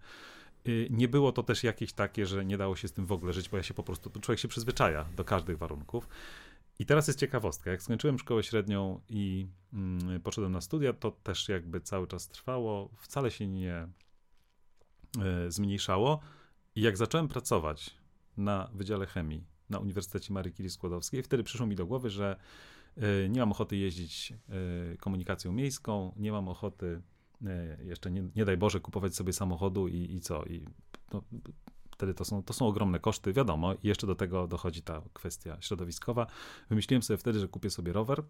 Speaker 1: Y, Nie było to też jakieś takie, że nie dało się z tym w ogóle żyć, bo ja się po prostu, człowiek się przyzwyczaja do każdych warunków. I teraz jest ciekawostka. Jak skończyłem szkołę średnią i mm, poszedłem na studia, to też jakby cały czas trwało, wcale się nie e, zmniejszało. I jak zacząłem pracować na Wydziale Chemii na Uniwersytecie Marii Curie Skłodowskiej, wtedy przyszło mi do głowy, że e, nie mam ochoty jeździć e, komunikacją miejską, nie mam ochoty e, jeszcze, nie, nie daj Boże, kupować sobie samochodu i, i co. I no, wtedy to są, to są ogromne koszty, wiadomo. I jeszcze do tego dochodzi ta kwestia środowiskowa. Wymyśliłem sobie wtedy, że kupię sobie rower.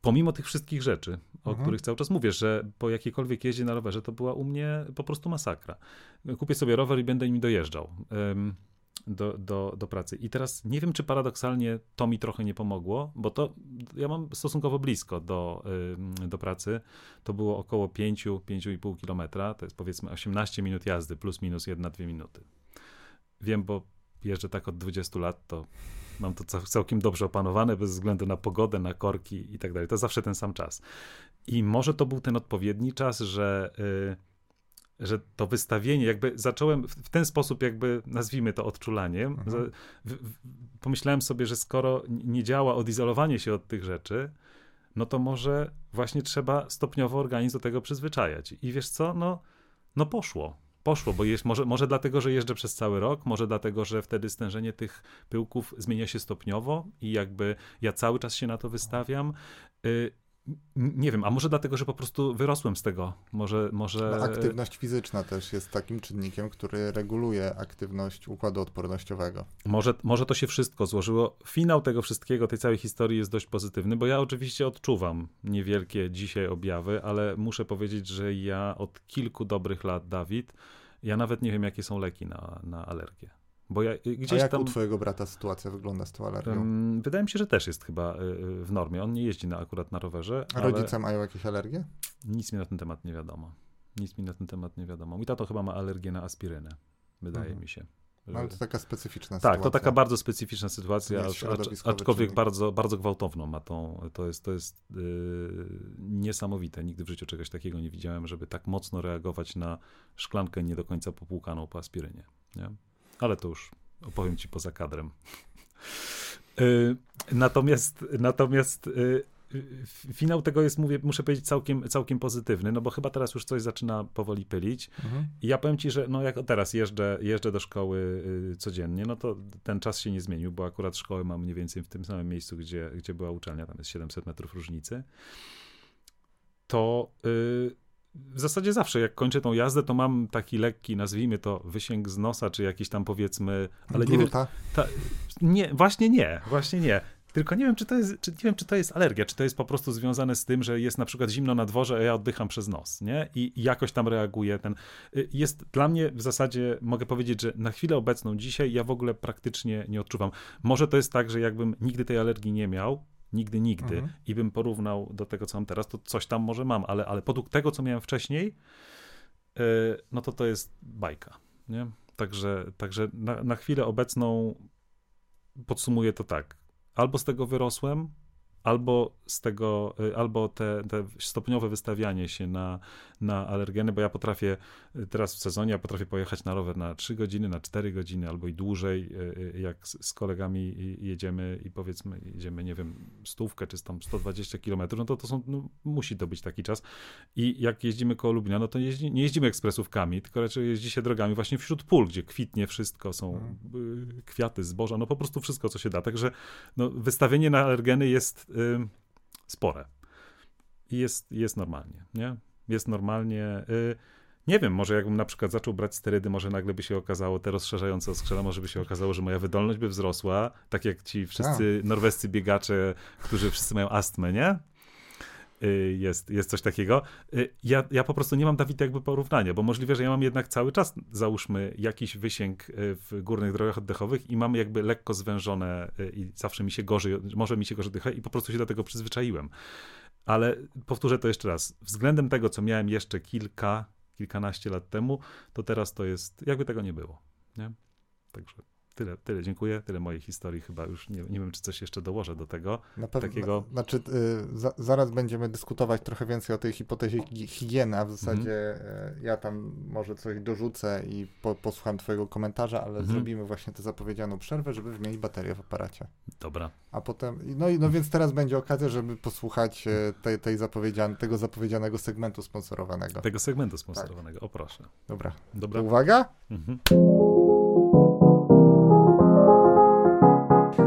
Speaker 1: Pomimo tych wszystkich rzeczy, o
Speaker 2: Mhm.
Speaker 1: których cały czas mówię, że po jakiejkolwiek jeździe na rowerze to była u mnie po prostu masakra. Kupię sobie rower i będę nim dojeżdżał em, do, do, do pracy. I teraz nie wiem, czy paradoksalnie to mi trochę nie pomogło, bo to ja mam stosunkowo blisko do, do pracy. To było około 5-5,5 kilometra, to jest powiedzmy 18 minut jazdy, plus minus 1-2 minuty. Wiem, bo jeżdżę tak od 20 lat, to mam to cał- całkiem dobrze opanowane, bez względu na pogodę, na korki i tak dalej. To zawsze ten sam czas. I może to był ten odpowiedni czas, że, y, że to wystawienie, jakby zacząłem w, ten sposób, jakby nazwijmy to odczulaniem.
Speaker 2: Mhm.
Speaker 1: Pomyślałem sobie, że skoro nie działa odizolowanie się od tych rzeczy, no to może właśnie trzeba stopniowo organizm do tego przyzwyczajać. I wiesz co, no, no poszło. Poszło, bo jest, może, może dlatego, że jeżdżę przez cały rok, może dlatego, że wtedy stężenie tych pyłków zmienia się stopniowo i jakby ja cały czas się na to wystawiam. Y, nie wiem, a może dlatego, że po prostu wyrosłem z tego. Może, może...
Speaker 2: No, aktywność fizyczna też jest takim czynnikiem, który reguluje aktywność układu odpornościowego.
Speaker 1: Może, może to się wszystko złożyło. Finał tego wszystkiego, tej całej historii jest dość pozytywny, bo ja oczywiście odczuwam niewielkie dzisiaj objawy, ale muszę powiedzieć, że ja od kilku dobrych lat, Dawid, ja nawet nie wiem, jakie są leki na, na alergię. Bo ja y,
Speaker 2: A
Speaker 1: gdzieś
Speaker 2: jak
Speaker 1: tam...
Speaker 2: u twojego brata sytuacja wygląda z tą alergią?
Speaker 1: Wydaje mi się, że też jest chyba y, y, w normie. On nie jeździ na, akurat na rowerze,
Speaker 2: A
Speaker 1: ale
Speaker 2: rodzice mają jakieś alergie?
Speaker 1: nic mi na ten temat nie wiadomo. Nic mi na ten temat nie wiadomo. Mój tato chyba ma alergię na aspirynę, wydaje
Speaker 2: Mhm.
Speaker 1: mi się.
Speaker 2: No, ale to taka specyficzna
Speaker 1: Tak,
Speaker 2: sytuacja.
Speaker 1: to taka bardzo specyficzna sytuacja, acz- aczkolwiek
Speaker 2: czynnik.
Speaker 1: bardzo, bardzo gwałtowną ma tą, to jest, to jest yy, niesamowite. Nigdy w życiu czegoś takiego nie widziałem, żeby tak mocno reagować na szklankę nie do końca popłukaną po aspirynie. Nie? Ale to już opowiem ci poza kadrem. Yy, natomiast natomiast yy, f- finał tego jest, mówię, muszę powiedzieć, całkiem, całkiem pozytywny, no bo chyba teraz już coś zaczyna powoli pylić.
Speaker 2: Mhm.
Speaker 1: I ja powiem ci, że no jak teraz jeżdżę, jeżdżę do szkoły y, codziennie, no to ten czas się nie zmienił, bo akurat szkołę mam mniej więcej w tym samym miejscu, gdzie, gdzie była uczelnia, tam jest 700 metrów różnicy. To y, w zasadzie zawsze, jak kończę tą jazdę, to mam taki lekki, nazwijmy to, wysięg z nosa, czy jakiś tam powiedzmy, ale nie wiem,
Speaker 2: Gluta?
Speaker 1: nie, właśnie nie, właśnie nie. Tylko nie wiem, czy to jest, czy, nie wiem, czy to jest alergia, czy to jest po prostu związane z tym, że jest na przykład zimno na dworze, a ja oddycham przez nos, nie? I i jakoś tam reaguje ten. y, Jest dla mnie w zasadzie, mogę powiedzieć, że na chwilę obecną dzisiaj ja w ogóle praktycznie nie odczuwam. Może to jest tak, że jakbym nigdy tej alergii nie miał, nigdy, nigdy,
Speaker 2: Mhm.
Speaker 1: i bym porównał do tego, co mam teraz, to coś tam może mam, ale, ale podług tego, co miałem wcześniej, y, no to to jest bajka, nie? Także, także na, na chwilę obecną podsumuję to tak. Albo z tego wyrosłem, albo z tego, y, albo te, te stopniowe wystawianie się na, na alergeny, bo ja potrafię y, teraz w sezonie, ja potrafię pojechać na rower na 3 godziny, na 4 godziny albo i dłużej, y, y, jak z, kolegami jedziemy i powiedzmy jedziemy, nie wiem, stówkę czy tam 120 kilometrów, no to to są, no, musi to być taki czas. I jak jeździmy koło Lublina, no to jeździ, nie jeździmy ekspresówkami, tylko raczej jeździ się drogami właśnie wśród pól, gdzie kwitnie wszystko, są y, kwiaty, zboża, no po prostu wszystko, co się da. Także no, wystawienie na alergeny jest y, spore. I jest, jest normalnie, nie? Jest normalnie. Y, nie wiem, może jakbym na przykład zaczął brać sterydy, może nagle by się okazało, te rozszerzające oskrzela, może by się okazało, że moja wydolność by wzrosła, tak jak ci wszyscy norwescy biegacze, którzy wszyscy mają astmę, nie? Y, Jest, jest coś takiego. Y, Ja, ja po prostu nie mam, Dawid, jakby porównania, bo możliwe, że ja mam jednak cały czas, załóżmy, jakiś wysięg y, w górnych drogach oddechowych i mam jakby lekko zwężone i zawsze mi się gorzej, może mi się gorzej dycha i po prostu się do tego przyzwyczaiłem. Ale powtórzę to jeszcze raz. Względem tego, co miałem jeszcze kilka, kilkanaście lat temu, to teraz to jest, jakby tego nie było. Nie? Także tyle, tyle. Dziękuję. Tyle mojej historii. Chyba już nie, nie wiem, czy coś jeszcze dołożę do tego.
Speaker 2: Na pewno,
Speaker 1: takiego-
Speaker 2: Znaczy, y, za, zaraz będziemy dyskutować trochę więcej o tej hipotezie hi- higieny, a w zasadzie
Speaker 1: Mhm.
Speaker 2: y, ja tam może coś dorzucę i po, posłucham twojego komentarza, ale
Speaker 1: Mhm.
Speaker 2: zrobimy właśnie tę zapowiedzianą przerwę, żeby wymienić baterię w aparacie.
Speaker 1: Dobra.
Speaker 2: A potem, no i no więc teraz będzie okazja, żeby posłuchać y, tej, tej zapowiedzian, tego zapowiedzianego segmentu sponsorowanego.
Speaker 1: Tego segmentu sponsorowanego. O proszę.
Speaker 2: Dobra, to
Speaker 1: Dobra.
Speaker 2: uwaga.
Speaker 1: Mhm.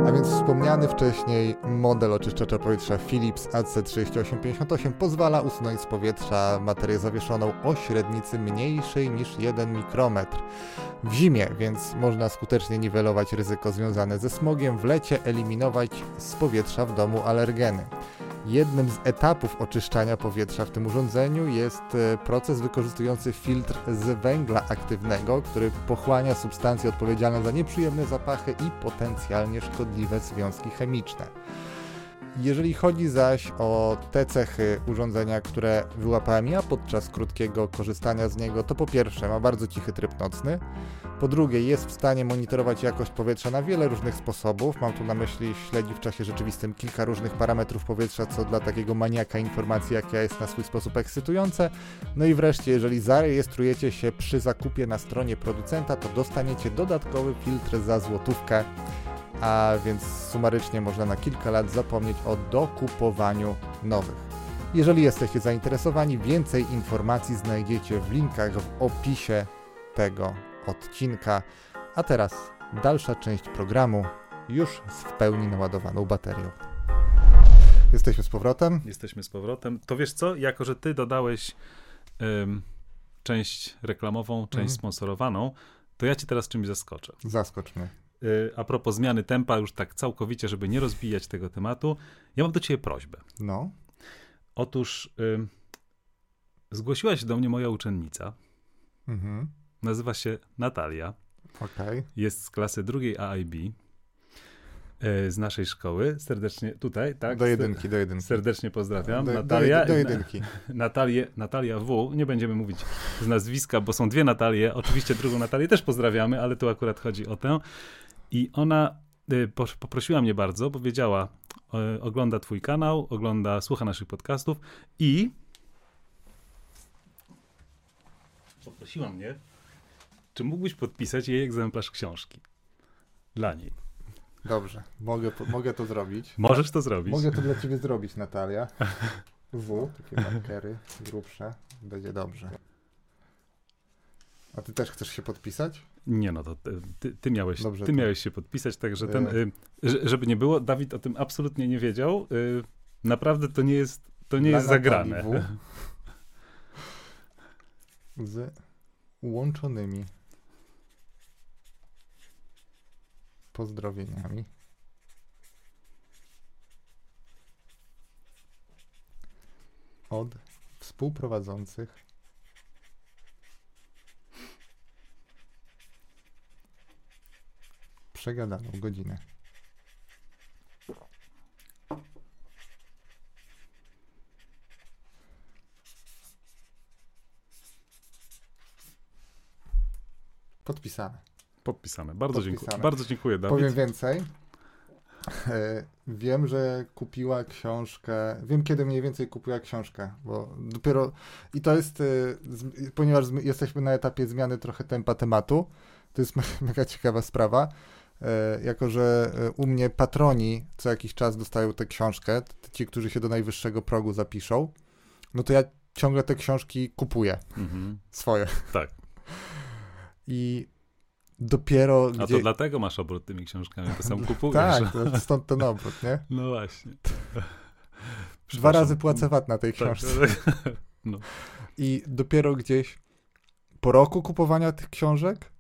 Speaker 2: A więc wspomniany wcześniej model oczyszczacza powietrza Philips AC3858 pozwala usunąć z powietrza materię zawieszoną o średnicy mniejszej niż 1 mikrometr. W zimie, więc można skutecznie niwelować ryzyko związane ze smogiem, w lecie eliminować z powietrza w domu alergeny. Jednym z etapów oczyszczania powietrza w tym urządzeniu jest e, proces wykorzystujący filtr z węgla aktywnego, który pochłania substancje odpowiedzialne za nieprzyjemne zapachy i potencjalnie szkodliwe związki chemiczne. Jeżeli chodzi zaś o te cechy urządzenia, które wyłapałem ja podczas krótkiego korzystania z niego, to po pierwsze ma bardzo cichy tryb nocny, po drugie jest w stanie monitorować jakość powietrza na wiele różnych sposobów, mam tu na myśli śledzi w czasie rzeczywistym kilka różnych parametrów powietrza, co dla takiego maniaka informacji jak ja jest na swój sposób ekscytujące. No i wreszcie, jeżeli zarejestrujecie się przy zakupie na stronie producenta, to dostaniecie dodatkowy filtr za złotówkę a więc sumarycznie można na kilka lat zapomnieć o dokupowaniu nowych. Jeżeli jesteście zainteresowani, więcej informacji znajdziecie w linkach w opisie tego odcinka. A teraz dalsza część programu już z w pełni naładowaną baterią. Jesteśmy z powrotem.
Speaker 1: Jesteśmy z powrotem. To wiesz co? Jako, że ty dodałeś ym, część reklamową, część
Speaker 2: Mhm.
Speaker 1: sponsorowaną, to ja ci teraz czymś zaskoczę.
Speaker 2: Zaskocz mnie.
Speaker 1: Y, a propos zmiany tempa, już tak całkowicie, żeby nie rozbijać tego tematu, ja mam do ciebie prośbę.
Speaker 2: No,
Speaker 1: Otóż ym, zgłosiła się do mnie moja uczennica.
Speaker 2: mhm.
Speaker 1: Nazywa się Natalia.
Speaker 2: Okej.
Speaker 1: Jest z klasy drugiej AIB e, z naszej szkoły. Serdecznie tutaj, tak?
Speaker 2: Do jedynki, do jedynki.
Speaker 1: Serdecznie pozdrawiam.
Speaker 2: Do,
Speaker 1: Natalia,
Speaker 2: do jedynki.
Speaker 1: Natalię, Natalia W. Nie będziemy mówić z nazwiska, bo są dwie Natalie. Oczywiście drugą Natalię też pozdrawiamy, ale tu akurat chodzi o tę. I ona y, poprosiła mnie bardzo, bo wiedziała, y, ogląda twój kanał, ogląda, słucha naszych podcastów i poprosiła mnie, czy mógłbyś podpisać jej egzemplarz książki dla niej.
Speaker 2: Dobrze, mogę, mogę to zrobić.
Speaker 1: Możesz to zrobić.
Speaker 2: Mogę to dla ciebie zrobić, Natalia. W, takie markery grubsze. Będzie dobrze. A ty też chcesz się podpisać?
Speaker 1: Nie no, to ty, ty, miałeś,
Speaker 2: Dobrze,
Speaker 1: ty
Speaker 2: to-
Speaker 1: miałeś się podpisać, także ten, y, że- żeby nie było, Dawid o tym absolutnie nie wiedział. Y, naprawdę to nie jest, to nie
Speaker 2: Dla
Speaker 1: jest zagrane.
Speaker 2: Z łączonymi pozdrowieniami. Od współprowadzących przegadaną godzinę. Podpisane.
Speaker 1: Podpisane. Bardzo
Speaker 2: Podpisane.
Speaker 1: dziękuję. Bardzo dziękuję, Dawid.
Speaker 2: Powiem więcej. E, Wiem, że kupiła książkę. Wiem, kiedy mniej więcej kupiła książkę, bo dopiero. I to jest, e, ponieważ jesteśmy na etapie zmiany trochę tempa tematu, to jest me- mega ciekawa sprawa. E, Jako, że e, u mnie patroni co jakiś czas dostają tę książkę, ci, którzy się do najwyższego progu zapiszą, no to ja ciągle te książki kupuję,
Speaker 1: Mhm.
Speaker 2: swoje.
Speaker 1: Tak.
Speaker 2: I dopiero
Speaker 1: A
Speaker 2: gdzie...
Speaker 1: to dlatego masz obrót tymi książkami, bo sam kupujesz.
Speaker 2: Tak, to stąd ten obrót, nie?
Speaker 1: No właśnie.
Speaker 2: Dwa razy płacę VAT na tej
Speaker 1: Tak,
Speaker 2: książce.
Speaker 1: tak.
Speaker 2: I dopiero gdzieś po roku kupowania tych książek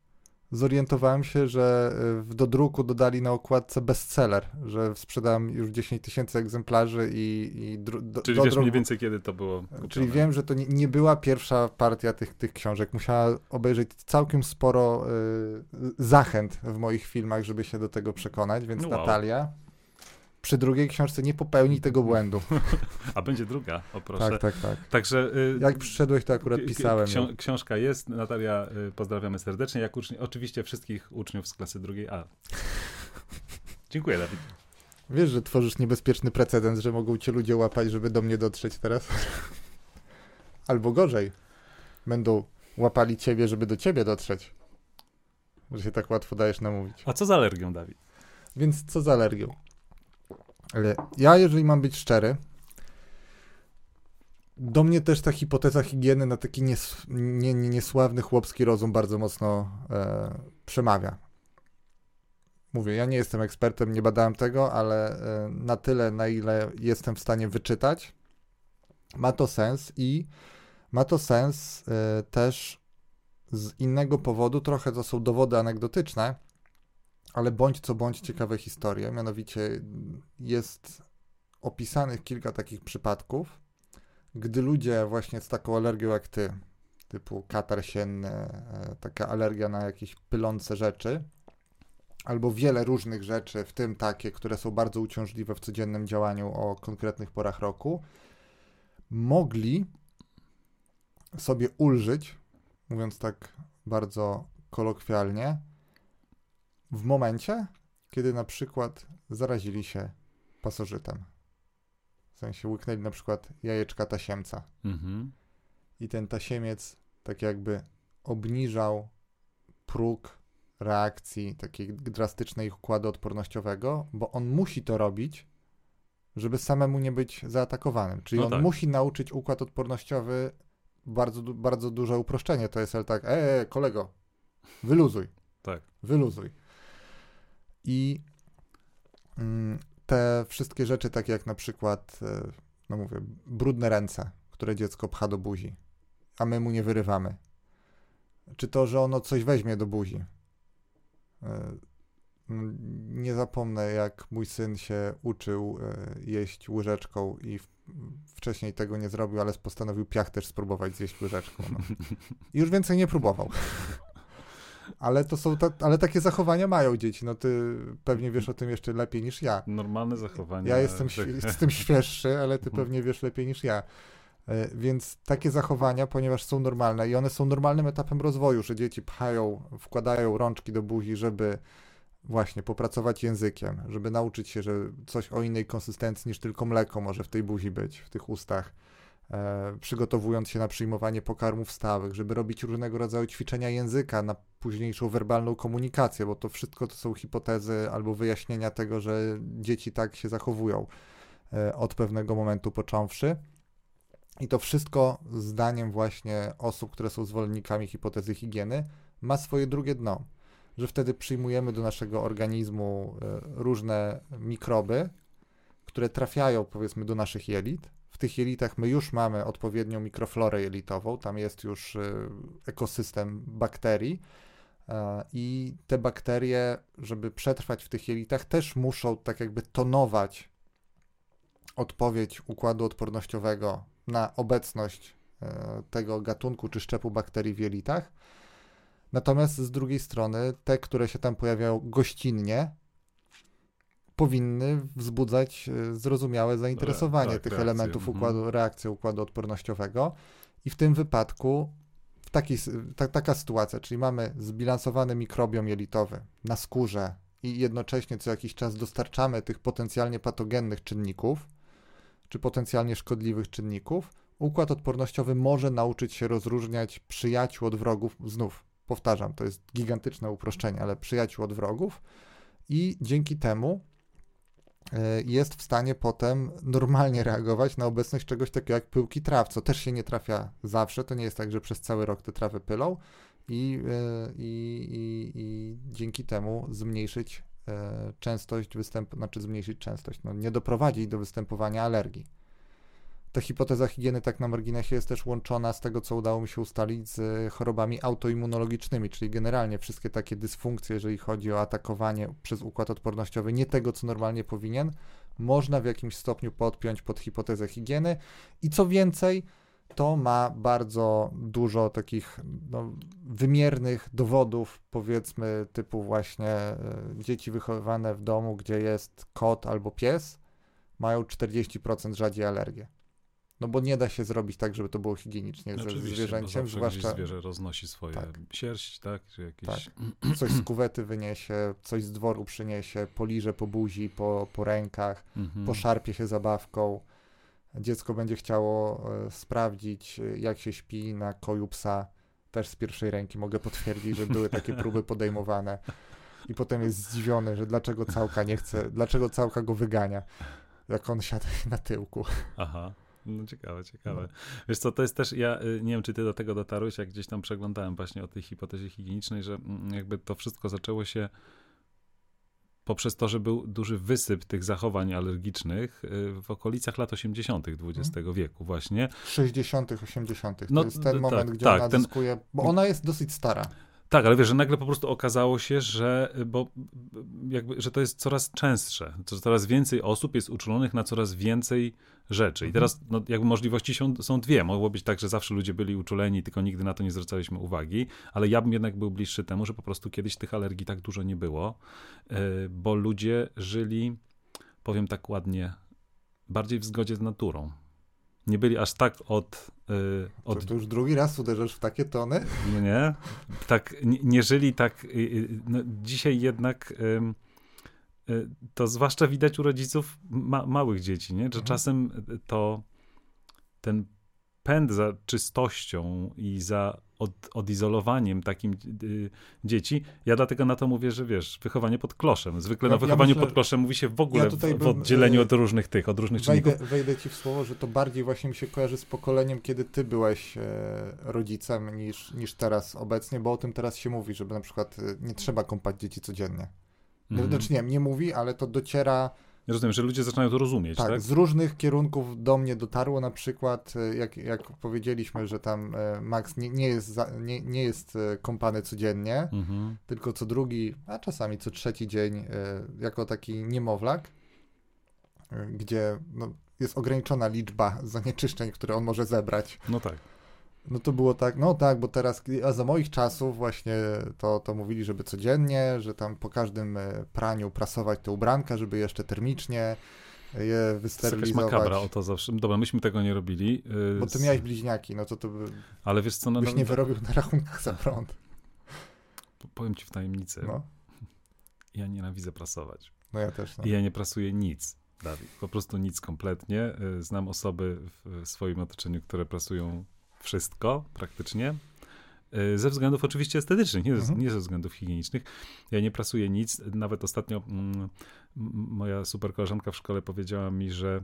Speaker 2: zorientowałem się, że y, w dodruku dodali na okładce bestseller, że sprzedałem już 10 tysięcy egzemplarzy i, i dru, do,
Speaker 1: Czyli wiesz
Speaker 2: dodruk-
Speaker 1: mniej więcej, kiedy to było kupione.
Speaker 2: Czyli wiem, że to nie, nie była pierwsza partia tych, tych książek. Musiała obejrzeć całkiem sporo y, zachęt w moich filmach, żeby się do tego przekonać, więc
Speaker 1: No wow.
Speaker 2: Natalia przy drugiej książce nie popełni tego błędu.
Speaker 1: A będzie druga, o proszę.
Speaker 2: Tak, tak, tak.
Speaker 1: Także... y,
Speaker 2: Jak przyszedłeś, to akurat pisałem. ją.
Speaker 1: Ksią- książka jest, Natalia, y, pozdrawiamy serdecznie. Jak uczni- oczywiście wszystkich uczniów z klasy drugiej A. Dziękuję, Dawid.
Speaker 2: Wiesz, że tworzysz niebezpieczny precedens, że mogą cię ludzie łapać, żeby do mnie dotrzeć teraz? Albo gorzej, będą łapali ciebie, żeby do ciebie dotrzeć. Że się tak łatwo dajesz namówić.
Speaker 1: A co z alergią, Dawid?
Speaker 2: Więc co z alergią? Ale ja, jeżeli mam być szczery, do mnie też ta hipoteza higieny na taki nies, nie, nie, niesławny chłopski rozum bardzo mocno e, przemawia. Mówię, ja nie jestem ekspertem, nie badałem tego, ale e, na tyle, na ile jestem w stanie wyczytać, ma to sens i ma to sens e, też z innego powodu, trochę to są dowody anegdotyczne, ale bądź co bądź ciekawe historie. Mianowicie jest opisanych kilka takich przypadków, gdy ludzie właśnie z taką alergią jak ty, typu katar sienny, e, taka alergia na jakieś pylące rzeczy, albo wiele różnych rzeczy, w tym takie, które są bardzo uciążliwe w codziennym działaniu o konkretnych porach roku, mogli sobie ulżyć, mówiąc tak bardzo kolokwialnie, w momencie, kiedy na przykład zarazili się pasożytem. W sensie łyknęli na przykład jajeczka tasiemca
Speaker 1: Mhm.
Speaker 2: i ten tasiemiec tak jakby obniżał próg reakcji takiej drastycznej układu odpornościowego, bo on musi to robić, żeby samemu nie być zaatakowanym. Czyli
Speaker 1: No
Speaker 2: on
Speaker 1: tak.
Speaker 2: musi nauczyć układ odpornościowy bardzo, bardzo duże uproszczenie. To jest ale tak, e, e, kolego, wyluzuj.
Speaker 1: Tak.
Speaker 2: Wyluzuj. I mm, te wszystkie rzeczy, takie jak na przykład, e, no mówię, brudne ręce, które dziecko pcha do buzi, a my mu nie wyrywamy. Czy to, że ono coś weźmie do buzi. E, no, Nie zapomnę, jak mój syn się uczył e, jeść łyżeczką i wcześniej tego nie zrobił, ale postanowił piach też spróbować zjeść łyżeczką. No. I już więcej nie próbował. Ale to są, ta, ale takie zachowania mają dzieci. No ty pewnie wiesz o tym jeszcze lepiej niż ja.
Speaker 1: Normalne zachowania.
Speaker 2: Ja jestem, jestem świeższy, ale ty pewnie wiesz lepiej niż ja. E, więc takie zachowania, ponieważ są normalne i one są normalnym etapem rozwoju, że dzieci pchają, wkładają rączki do buzi, żeby właśnie popracować językiem, żeby nauczyć się, że coś o innej konsystencji niż tylko mleko może w tej buzi być, w tych ustach, przygotowując się na przyjmowanie pokarmów stałych, żeby robić różnego rodzaju ćwiczenia języka na późniejszą werbalną komunikację, bo to wszystko to są hipotezy albo wyjaśnienia tego, że dzieci tak się zachowują e, od pewnego momentu począwszy. I to wszystko, zdaniem właśnie osób, które są zwolennikami hipotezy higieny, ma swoje drugie dno. Że wtedy przyjmujemy do naszego organizmu e, różne mikroby, które trafiają powiedzmy do naszych jelit. W tych jelitach my już mamy odpowiednią mikroflorę jelitową, tam jest już e, ekosystem bakterii. E, I te bakterie, żeby przetrwać w tych jelitach, też muszą tak jakby tonować odpowiedź układu odpornościowego na obecność e, tego gatunku czy szczepu bakterii w jelitach. Natomiast z drugiej strony te, które się tam pojawiają gościnnie, powinny wzbudzać e, zrozumiałe zainteresowanie tak, tych reakcje. elementów mhm. układu, reakcji układu odpornościowego. I w tym wypadku w taki, ta, taka sytuacja, czyli mamy zbilansowany mikrobiom jelitowy na skórze i jednocześnie co jakiś czas dostarczamy tych potencjalnie patogennych czynników, czy potencjalnie szkodliwych czynników, układ odpornościowy może nauczyć się rozróżniać przyjaciół od wrogów. Znów powtarzam, to jest gigantyczne uproszczenie, ale przyjaciół od wrogów, i dzięki temu e, jest w stanie potem normalnie reagować na obecność czegoś takiego jak pyłki traw, co też się nie trafia zawsze. To nie jest tak, że przez cały rok te trawy pylą i, e, i, i, i dzięki temu zmniejszyć E, częstość występu, znaczy zmniejszyć częstość, no nie doprowadzić do występowania alergii. Ta hipoteza higieny tak na marginesie jest też łączona z tego, co udało mi się ustalić z chorobami autoimmunologicznymi, czyli generalnie wszystkie takie dysfunkcje, jeżeli chodzi o atakowanie przez układ odpornościowy nie tego, co normalnie powinien, można w jakimś stopniu podpiąć pod hipotezę higieny i co więcej, to ma bardzo dużo takich no, wymiernych dowodów, powiedzmy, typu właśnie e, dzieci wychowywane w domu, gdzie jest kot albo pies, mają 40% rzadziej alergię. No bo nie da się zrobić tak, żeby to było higienicznie ze zwierzęciem,
Speaker 1: zwłaszcza zwierzę roznosi swoje tak. sierść, tak? Czy jakieś...
Speaker 2: tak. Coś z kuwety wyniesie, coś z dworu przyniesie, poliże po buzi, po, po rękach, mhm. poszarpie się zabawką dziecko będzie chciało e, sprawdzić, e, jak się śpi na koju psa, też z pierwszej ręki mogę potwierdzić, że były takie próby podejmowane. I potem jest zdziwiony, że dlaczego całka nie chce, dlaczego całka go wygania, jak on siada na tyłku.
Speaker 1: Aha. No ciekawe, ciekawe. No. Wiesz co, to jest też, ja y, nie wiem, czy ty do tego dotarłeś, jak gdzieś tam przeglądałem właśnie o tej hipotezie higienicznej, że mm, jakby to wszystko zaczęło się poprzez to, że był duży wysyp tych zachowań alergicznych y, w okolicach lat 80. XX hmm. wieku właśnie.
Speaker 2: 60., 80. To no, jest ten moment, tak, gdzie tak, ona ten... zyskuje, bo ona jest dosyć stara.
Speaker 1: Tak, ale wiesz, że nagle po prostu okazało się, że, bo, jakby, że to jest coraz częstsze, coraz więcej osób jest uczulonych na coraz więcej rzeczy. I mhm. teraz no, jakby możliwości są, są dwie. Mogło być tak, że zawsze ludzie byli uczuleni, tylko nigdy na to nie zwracaliśmy uwagi, ale ja bym jednak był bliższy temu, że po prostu kiedyś tych alergii tak dużo nie było, yy, bo ludzie żyli, powiem tak ładnie, bardziej w zgodzie z naturą nie byli aż tak od...
Speaker 2: Yy, od... To, to, już drugi raz uderzasz w takie tony?
Speaker 1: No nie, tak, nie, nie żyli tak... Yy, no, dzisiaj jednak... Yy, to zwłaszcza widać u rodziców ma, małych dzieci, nie? że mhm. czasem to ten pęd za czystością i za od, odizolowaniem takim y, dzieci. Ja dlatego na to mówię, że wiesz, wychowanie pod kloszem. Zwykle ja, na wychowaniu ja myślę, pod kloszem mówi się w ogóle ja w, w, oddzieleniu y, od różnych tych, od różnych
Speaker 2: wejdę,
Speaker 1: czynników.
Speaker 2: Wejdę ci w słowo, że to bardziej właśnie mi się kojarzy z pokoleniem, kiedy ty byłeś e, rodzicem niż, niż teraz obecnie, bo o tym teraz się mówi, żeby na przykład e, nie trzeba kąpać dzieci codziennie. Mhm. Znaczy nie, nie mówi, ale to dociera
Speaker 1: Rozumiem, że ludzie zaczynają to rozumieć, tak?
Speaker 2: tak? z różnych kierunków do mnie dotarło na przykład, e, jak, jak powiedzieliśmy, że tam e, Max nie, nie, jest, za, nie, nie jest e, kąpany codziennie, mhm. tylko co drugi, a czasami co trzeci dzień jako taki niemowlak, gdzie no, jest ograniczona liczba zanieczyszczeń, które on może zebrać.
Speaker 1: No tak.
Speaker 2: No to było tak, no tak, bo teraz, a za moich czasów właśnie to, to mówili, żeby codziennie, że tam po każdym e, praniu prasować te ubranka, żeby jeszcze termicznie je wysterylizować.
Speaker 1: To makabra o to zawsze. Dobra, myśmy tego nie robili.
Speaker 2: Yy, bo ty miałeś bliźniaki, no to to by...
Speaker 1: Ale wiesz co... No,
Speaker 2: byś
Speaker 1: no,
Speaker 2: nie
Speaker 1: no,
Speaker 2: wyrobił na rachunkach za prąd.
Speaker 1: Powiem ci w tajemnicy. No. Ja nienawidzę prasować.
Speaker 2: No ja też. No.
Speaker 1: I ja nie prasuję nic, Dawid. Po prostu nic kompletnie. Znam osoby w swoim otoczeniu, które prasują wszystko praktycznie. Y, ze względów oczywiście estetycznych, nie, mhm. nie ze względów higienicznych. Ja nie prasuję nic. Nawet ostatnio mm, moja super koleżanka w szkole powiedziała mi, że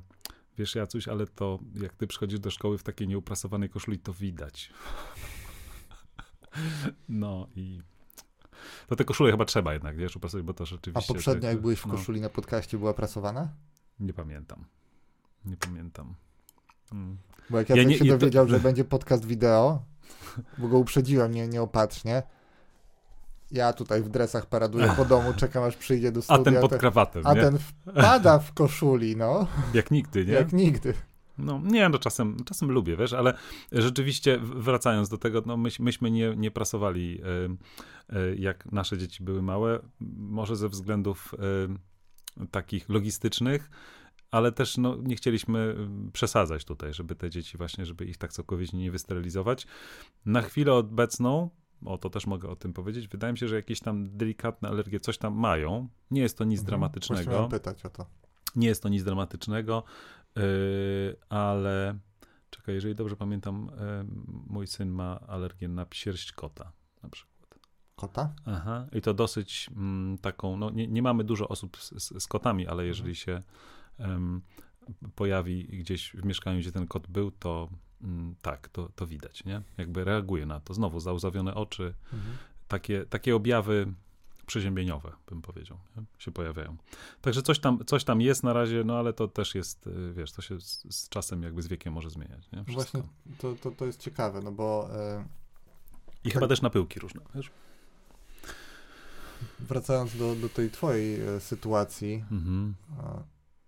Speaker 1: wiesz Jacuś, ale to jak ty przychodzisz do szkoły w takiej nieuprasowanej koszuli, to widać. No i to te koszule chyba trzeba jednak, wiesz, uprasować, bo to rzeczywiście...
Speaker 2: A poprzednio, jak byłeś w no. koszuli no, na podcaście, była prasowana?
Speaker 1: Nie pamiętam. Nie pamiętam.
Speaker 2: Hmm. Bo jak ja, ja nie, się dowiedział, to... że będzie podcast wideo, bo go uprzedziłem nie, nieopatrznie, ja tutaj w dresach paraduję po domu, czekam aż przyjdzie do studia.
Speaker 1: A ten pod krawatem,
Speaker 2: A nie? ten wpada w koszuli, no.
Speaker 1: Jak nigdy, nie?
Speaker 2: Jak nigdy.
Speaker 1: No nie, no czasem, czasem lubię, wiesz, ale rzeczywiście wracając do tego, no my, myśmy nie, nie prasowali y, y, jak nasze dzieci były małe, może ze względów y, takich logistycznych, ale też no, nie chcieliśmy przesadzać tutaj, żeby te dzieci właśnie, żeby ich tak całkowicie nie wysterylizować. Na chwilę obecną, o to też mogę o tym powiedzieć, wydaje mi się, że jakieś tam delikatne alergie coś tam mają. Nie jest to nic mhm, dramatycznego.
Speaker 2: pytać o to.
Speaker 1: Nie jest to nic dramatycznego. Yy, ale czekaj, jeżeli dobrze pamiętam, mój syn ma alergię na sierść kota na przykład.
Speaker 2: Kota?
Speaker 1: Aha, i to dosyć mm, taką, no nie, nie mamy dużo osób z, z kotami, ale jeżeli się um, pojawi gdzieś w mieszkaniu, gdzie ten kot był, to mm, tak, to, to widać, nie? Jakby reaguje na to. Znowu zauzawione oczy, mhm. takie, takie objawy przeziębieniowe, bym powiedział, nie? się pojawiają. Także coś tam, coś tam jest na razie, no ale to też jest, y, wiesz, to się z, z czasem jakby z wiekiem może zmieniać. Nie?
Speaker 2: Właśnie to, to, to jest ciekawe, no bo...
Speaker 1: E, I tak, chyba też na pyłki różne, wiesz?
Speaker 2: Wracając do, do tej twojej e, sytuacji, mhm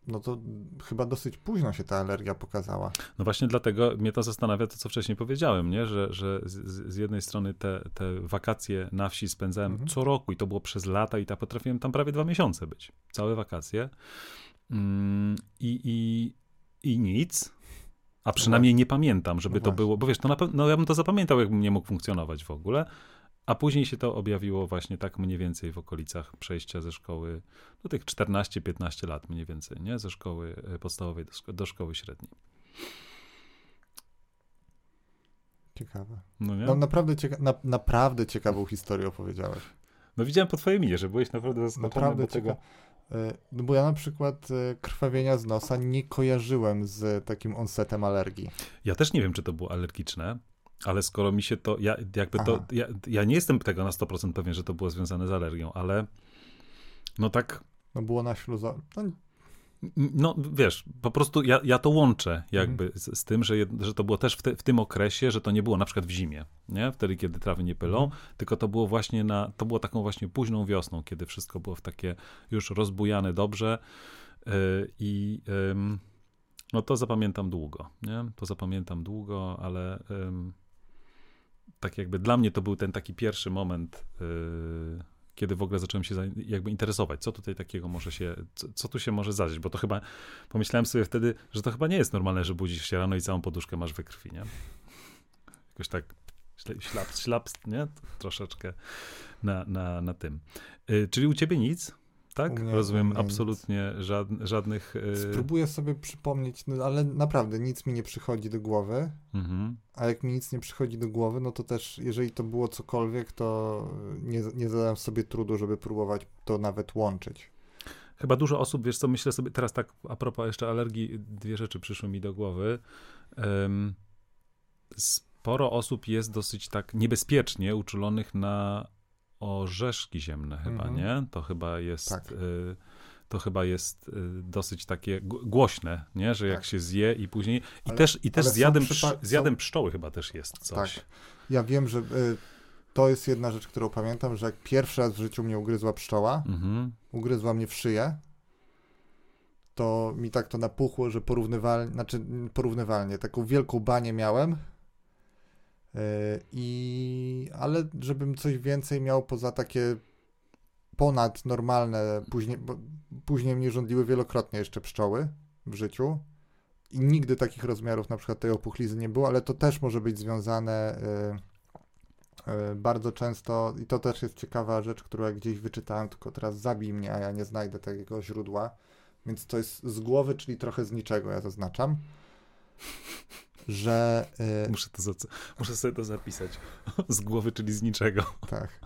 Speaker 2: no to chyba dosyć późno się ta alergia pokazała.
Speaker 1: No właśnie dlatego mnie to zastanawia to, co wcześniej powiedziałem, nie? że, że z, z jednej strony te, te wakacje na wsi spędzałem mhm. co roku i to było przez lata i tak potrafiłem tam prawie dwa miesiące być. Całe wakacje. Mm, i, i, I nic. A przynajmniej no nie pamiętam, żeby no to było, bo wiesz, to na pewno, no ja bym to zapamiętał, jakbym nie mógł funkcjonować w ogóle, a później się to objawiło właśnie tak mniej więcej w okolicach przejścia ze szkoły, do tych 14-15 lat mniej więcej, nie? Ze szkoły e, podstawowej do, do szkoły średniej.
Speaker 2: Ciekawe. No nie? No, naprawdę, cieka na, naprawdę ciekawą historię opowiedziałeś.
Speaker 1: No widziałem po twojej minie, że byłeś naprawdę zaskoczony naprawdę do tego.
Speaker 2: No bo ja na przykład e, krwawienia z nosa nie kojarzyłem z takim onsetem alergii.
Speaker 1: Ja też nie wiem, czy to było alergiczne. Ale skoro mi się to, ja jakby Aha. to, ja, ja nie jestem tego na 100% pewien, że to było związane z alergią, ale no tak...
Speaker 2: No było na śluza... No...
Speaker 1: no wiesz, po prostu ja, ja to łączę jakby mhm. z, z, tym, że, że to było też w, te, w, tym okresie, że to nie było na przykład w zimie, nie? Wtedy, kiedy trawy nie pylą, mhm. tylko to było właśnie na, to było taką właśnie późną wiosną, kiedy wszystko było w takie już rozbujane dobrze yy, i... Yy, no to zapamiętam długo, nie? To zapamiętam długo, ale tak jakby dla mnie to był ten taki pierwszy moment, yy, kiedy w ogóle zacząłem się jakby interesować, co tutaj takiego może się, co, co, tu się może zadzieć, bo to chyba, pomyślałem sobie wtedy, że to chyba nie jest normalne, że budzisz się rano i całą poduszkę masz we krwi, nie? Jakoś tak ślap, ślap, nie? Troszeczkę na, na, na tym. Yy, czyli u ciebie nic? Tak? Mnie, Rozumiem, absolutnie żad, żadnych.
Speaker 2: Yy... Spróbuję sobie przypomnieć, no, ale naprawdę nic mi nie przychodzi do głowy. Mhm. A jak mi nic nie przychodzi do głowy, no to też, jeżeli to było cokolwiek, to nie, nie zadałem sobie trudu, żeby próbować to nawet łączyć.
Speaker 1: Chyba dużo osób, wiesz co, myślę sobie, teraz tak a propos jeszcze alergii, dwie rzeczy przyszły mi do głowy. Um, sporo osób jest dosyć tak niebezpiecznie uczulonych na orzeszki ziemne chyba, mm -hmm. nie? To chyba jest... Tak. Y, to chyba jest y, dosyć takie głośne, nie? że jak tak. się zje i później. I ale, też, i też z, jadem, z jadem pszczoły chyba też jest coś. Tak.
Speaker 2: Ja wiem, że y, to jest jedna rzecz, którą pamiętam, że jak pierwszy raz w życiu mnie ugryzła pszczoła, -hmm. ugryzła mnie w szyję, to mi tak to napuchło, że porównywalnie, znaczy porównywalnie, taką wielką banię miałem I, ale żebym coś więcej miał poza takie ponadnormalne, później, bo później mnie rządziły wielokrotnie jeszcze pszczoły w życiu. I nigdy takich rozmiarów na przykład tej opuchlizny nie było, ale to też może być związane y, y, bardzo często. I to też jest ciekawa rzecz, którą jak gdzieś wyczytałem, tylko teraz zabij mnie, a ja nie znajdę takiego źródła, więc to jest z głowy, czyli trochę z niczego, ja zaznaczam, że...
Speaker 1: Y, muszę, to za, muszę sobie to zapisać. Z głowy, czyli z niczego.
Speaker 2: Tak.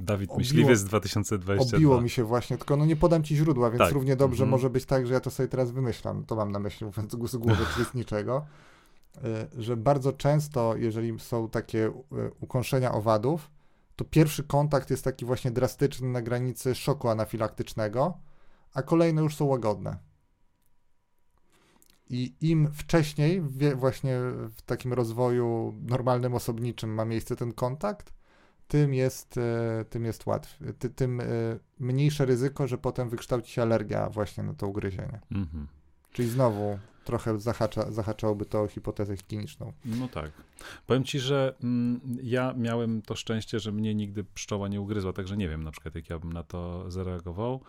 Speaker 1: Dawid obiło, Myśliwiec 2022.
Speaker 2: Obiło mi się właśnie, tylko no nie podam ci źródła, więc tak. równie dobrze mm -hmm. może być tak, że ja to sobie teraz wymyślam. To mam na myśli, mówiąc z głowy, czyli z niczego. Y, że bardzo często, jeżeli są takie y, ukąszenia owadów, to pierwszy kontakt jest taki właśnie drastyczny na granicy szoku anafilaktycznego, a kolejne już są łagodne. I im wcześniej, właśnie w takim rozwoju normalnym, osobniczym ma miejsce ten kontakt, tym jest, e, tym jest łatwiej, tym e, mniejsze ryzyko, że potem wykształci się alergia właśnie na to ugryzienie. Mhm. Czyli znowu trochę zahacza, zahaczałoby to o hipotezę kliniczną.
Speaker 1: No tak. Powiem ci, że mm, ja miałem to szczęście, że mnie nigdy pszczoła nie ugryzła, także nie wiem na przykład, jak ja bym na to zareagował.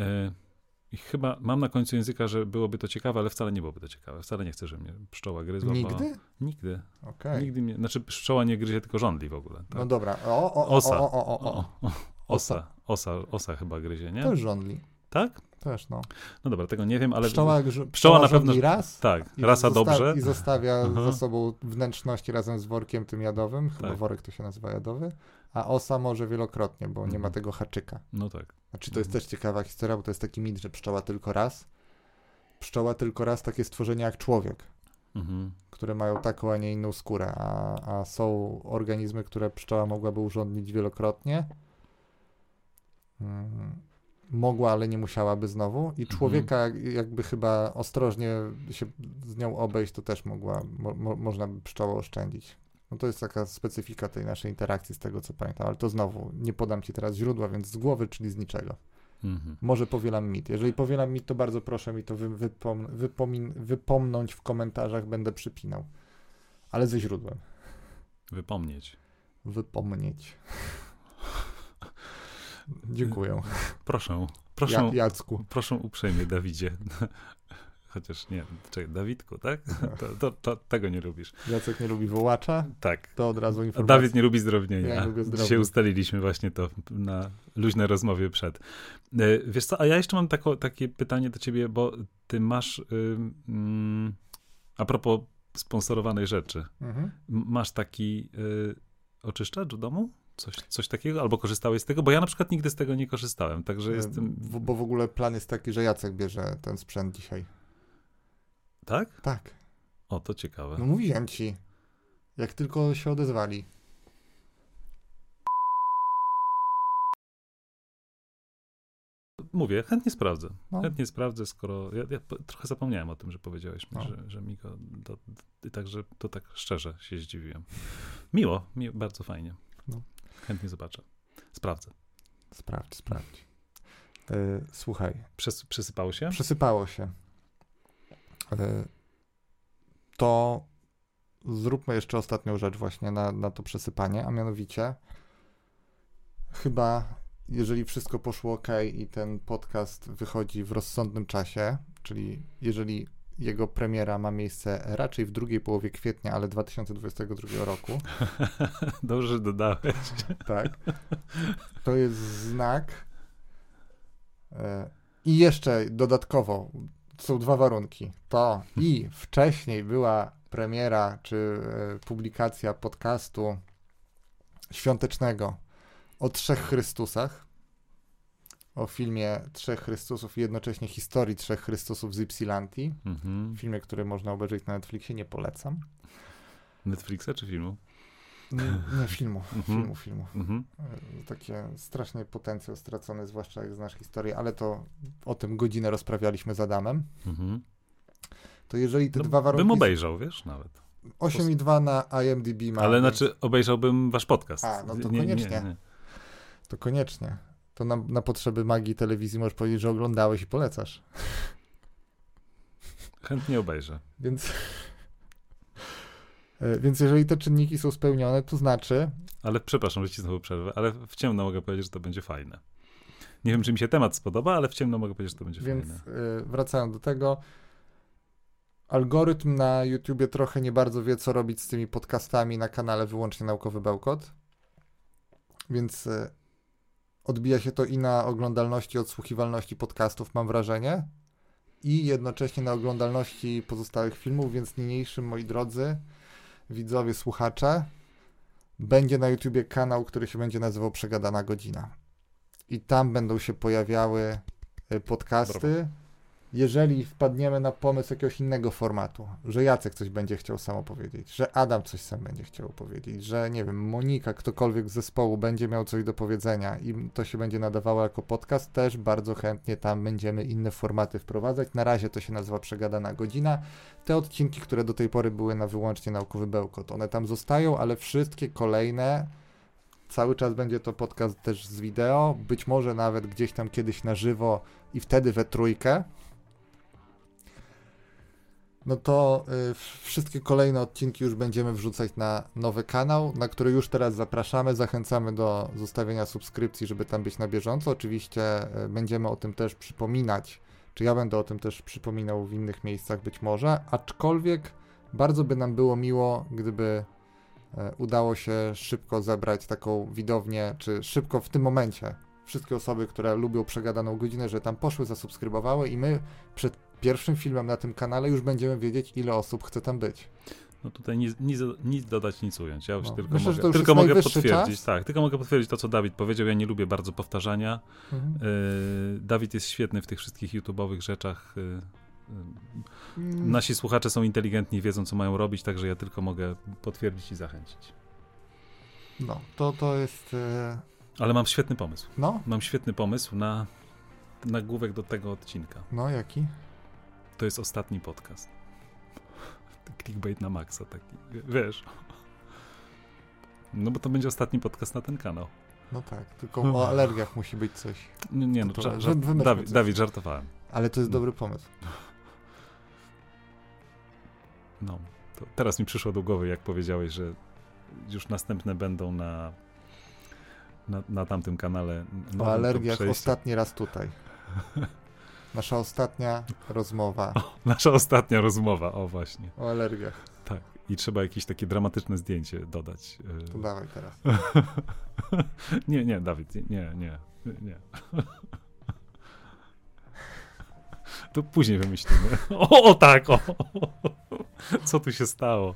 Speaker 1: Y i chyba mam na końcu języka, że byłoby to ciekawe, ale wcale nie byłoby to ciekawe. Wcale nie chcę, żeby mnie pszczoła gryzła.
Speaker 2: Nigdy?
Speaker 1: Bo... Nigdy. Okay. Nigdy mnie, znaczy pszczoła nie gryzie, tylko żądli w ogóle. Tak?
Speaker 2: No dobra. O, o,
Speaker 1: osa.
Speaker 2: O, o, o, o.
Speaker 1: Osa. Osa, osa chyba gryzie, nie?
Speaker 2: To żądli.
Speaker 1: Tak?
Speaker 2: Też, no.
Speaker 1: No dobra, tego nie wiem, ale...
Speaker 2: Pszczoła, pszczoła, pszczoła na pewno... raz?
Speaker 1: Tak, rasa dobrze.
Speaker 2: I zostawia za sobą wnętrzności razem z workiem tym jadowym. Chyba tak. worek to się nazywa jadowy a osa może wielokrotnie, bo nie ma mhm. tego haczyka.
Speaker 1: No tak.
Speaker 2: Znaczy to jest mhm. też ciekawa historia, bo to jest taki mit, że pszczoła tylko raz. Pszczoła tylko raz takie stworzenie jak człowiek, mhm. które mają taką, a nie inną skórę, a, a są organizmy, które pszczoła mogłaby urządnić wielokrotnie. Hmm. Mogła, ale nie musiałaby znowu. I człowieka, mhm. jakby chyba ostrożnie się z nią obejść, to też mogła, mo, można by pszczołę oszczędzić. No to jest taka specyfika tej naszej interakcji z tego, co pamiętam, ale to znowu nie podam ci teraz źródła, więc z głowy, czyli z niczego. Mhm. Może powielam mit. Jeżeli powielam mit, to bardzo proszę mi to wy, wypom, wypomin, wypomnąć w komentarzach, będę przypinał. Ale ze źródłem.
Speaker 1: Wypomnieć.
Speaker 2: Wypomnieć. Dziękuję.
Speaker 1: Proszę. Proszę,
Speaker 2: ja, Jacku.
Speaker 1: proszę uprzejmie, Dawidzie. Chociaż nie, czekaj, Dawidku, tak? To, to, to, tego nie lubisz.
Speaker 2: Jacek nie lubi wołacza?
Speaker 1: Tak.
Speaker 2: To od razu informacja.
Speaker 1: Dawid nie lubi zdrownienia. Ja lubię Dzisiaj ustaliliśmy właśnie to na luźnej rozmowie przed. E, wiesz co, a ja jeszcze mam tako, takie pytanie do ciebie, bo ty masz, ym, a propos sponsorowanej rzeczy, mhm. masz taki y, oczyszczacz w domu? Coś, coś takiego? Albo korzystałeś z tego? Bo ja na przykład nigdy z tego nie korzystałem, także jestem...
Speaker 2: Bo w ogóle plan jest taki, że Jacek bierze ten sprzęt dzisiaj.
Speaker 1: Tak?
Speaker 2: Tak.
Speaker 1: O, to ciekawe.
Speaker 2: No mówiłem ci. Jak tylko się odezwali.
Speaker 1: Mówię, chętnie sprawdzę. No. Chętnie sprawdzę, skoro. Ja, ja, trochę zapomniałem o tym, że powiedziałeś mi, no. że, że mi go. To, także to tak szczerze się zdziwiłem. Miło, mi, bardzo fajnie. No. Chętnie zobaczę. Sprawdzę.
Speaker 2: Sprawdź, sprawdź. Yy, słuchaj.
Speaker 1: Przes, przesypało się?
Speaker 2: Przesypało się. To zróbmy jeszcze ostatnią rzecz właśnie na, na to przesypanie, a mianowicie chyba jeżeli wszystko poszło ok i ten podcast wychodzi w rozsądnym czasie, czyli jeżeli jego premiera ma miejsce raczej w drugiej połowie kwietnia, ale 2022 roku.
Speaker 1: Dobrze, dodałeś.
Speaker 2: Tak. To jest znak. E, I jeszcze dodatkowo są dwa warunki. To i wcześniej była premiera czy e, publikacja podcastu świątecznego o Trzech Chrystusach, o filmie Trzech Chrystusów i jednocześnie historii Trzech Chrystusów z Ypsilanti. Mhm. Filmie, który można obejrzeć na Netflixie, nie polecam.
Speaker 1: Netflixa czy filmu?
Speaker 2: Nie, nie filmu, mhm. filmu, filmu. Mhm. E, takie straszny potencjał stracony, zwłaszcza jak znasz historię, ale to o tym godzinę rozprawialiśmy z Adamem. Mhm. To jeżeli te no, dwa warunki...
Speaker 1: Bym obejrzał, wiesz, nawet.
Speaker 2: 8,2 na IMDb
Speaker 1: ma. Ale więc... znaczy obejrzałbym wasz podcast.
Speaker 2: A, no to nie, koniecznie. Nie, nie. To koniecznie. To na, na potrzeby magii telewizji możesz powiedzieć, że oglądałeś i polecasz.
Speaker 1: Chętnie obejrzę.
Speaker 2: Więc Więc jeżeli te czynniki są spełnione, to znaczy,
Speaker 1: Ale przepraszam, że ci znowu przerwę, ale w ciemno mogę powiedzieć, że to będzie fajne. Nie wiem, czy mi się temat spodoba, ale w ciemno mogę powiedzieć, że to będzie
Speaker 2: więc
Speaker 1: fajne.
Speaker 2: y, wracając do tego, algorytm na YouTubie trochę nie bardzo wie, co robić z tymi podcastami na kanale wyłącznie Naukowy Bełkot, więc y, odbija się to i na oglądalności, odsłuchiwalności podcastów, mam wrażenie, i jednocześnie na oglądalności pozostałych filmów, więc niniejszym, moi drodzy widzowie, słuchacze, będzie na YouTubie kanał, który się będzie nazywał Przegadana Godzina. I tam będą się pojawiały y, podcasty. Jeżeli wpadniemy na pomysł jakiegoś innego formatu, że Jacek coś będzie chciał sam opowiedzieć, że Adam coś sam będzie chciał opowiedzieć, że nie wiem, Monika, ktokolwiek z zespołu będzie miał coś do powiedzenia i to się będzie nadawało jako podcast, też bardzo chętnie tam będziemy inne formaty wprowadzać. Na razie to się nazywa Przegadana Godzina. Te odcinki, które do tej pory były na wyłącznie naukowy bełkot, one tam zostają, ale wszystkie kolejne cały czas będzie to podcast też z wideo, być może nawet gdzieś tam kiedyś na żywo i wtedy we trójkę. No to y, wszystkie kolejne odcinki już będziemy wrzucać na nowy kanał, na który już teraz zapraszamy. Zachęcamy do zostawienia subskrypcji, żeby tam być na bieżąco. Oczywiście y, będziemy o tym też przypominać, czy ja będę o tym też przypominał w innych miejscach być może, aczkolwiek bardzo by nam było miło, gdyby e, udało się szybko zebrać taką widownię, czy szybko w tym momencie wszystkie osoby, które lubią przegadaną godzinę, że tam poszły, zasubskrybowały i my przed pierwszym filmem na tym kanale już będziemy wiedzieć, ile osób chce tam być.
Speaker 1: No tutaj nic, nic, nic dodać, nic ująć. Ja już
Speaker 2: No.
Speaker 1: tylko
Speaker 2: Myślę,
Speaker 1: mogę, tylko mogę potwierdzić.
Speaker 2: czas.
Speaker 1: Tak, tylko mogę potwierdzić to, co Dawid powiedział. Ja nie lubię bardzo powtarzania.
Speaker 2: Mhm.
Speaker 1: Yy, Dawid jest świetny w tych wszystkich YouTube'owych rzeczach. Yy, yy,
Speaker 2: Mm,
Speaker 1: Nasi słuchacze są inteligentni, wiedzą, co mają robić, także ja tylko mogę potwierdzić i zachęcić.
Speaker 2: No, to, to jest.
Speaker 1: Ale mam świetny pomysł.
Speaker 2: No,
Speaker 1: Mam świetny pomysł na nagłówek do tego odcinka.
Speaker 2: no jaki?
Speaker 1: To jest ostatni podcast. Clickbait na maksa taki, wiesz. No bo to będzie ostatni podcast na ten kanał.
Speaker 2: No tak, tylko o alergiach musi być coś.
Speaker 1: Nie, nie no,
Speaker 2: To
Speaker 1: ża-
Speaker 2: wymyślmy
Speaker 1: Dawid,
Speaker 2: coś.
Speaker 1: Dawid, żartowałem.
Speaker 2: Ale to jest dobry pomysł.
Speaker 1: No, to teraz mi przyszło do głowy, jak powiedziałeś, że już następne będą na, na, na tamtym kanale.
Speaker 2: O
Speaker 1: nowym
Speaker 2: alergiach ostatni raz tutaj. Nasza ostatnia rozmowa
Speaker 1: Nasza ostatnia rozmowa, o właśnie.
Speaker 2: o alergiach.
Speaker 1: Tak. I trzeba jakieś takie dramatyczne zdjęcie dodać.
Speaker 2: To
Speaker 1: E,
Speaker 2: dawaj teraz.
Speaker 1: nie, nie, Dawid, nie, nie, nie. nie. To później wymyślimy. O, o tak, o! Co tu się stało?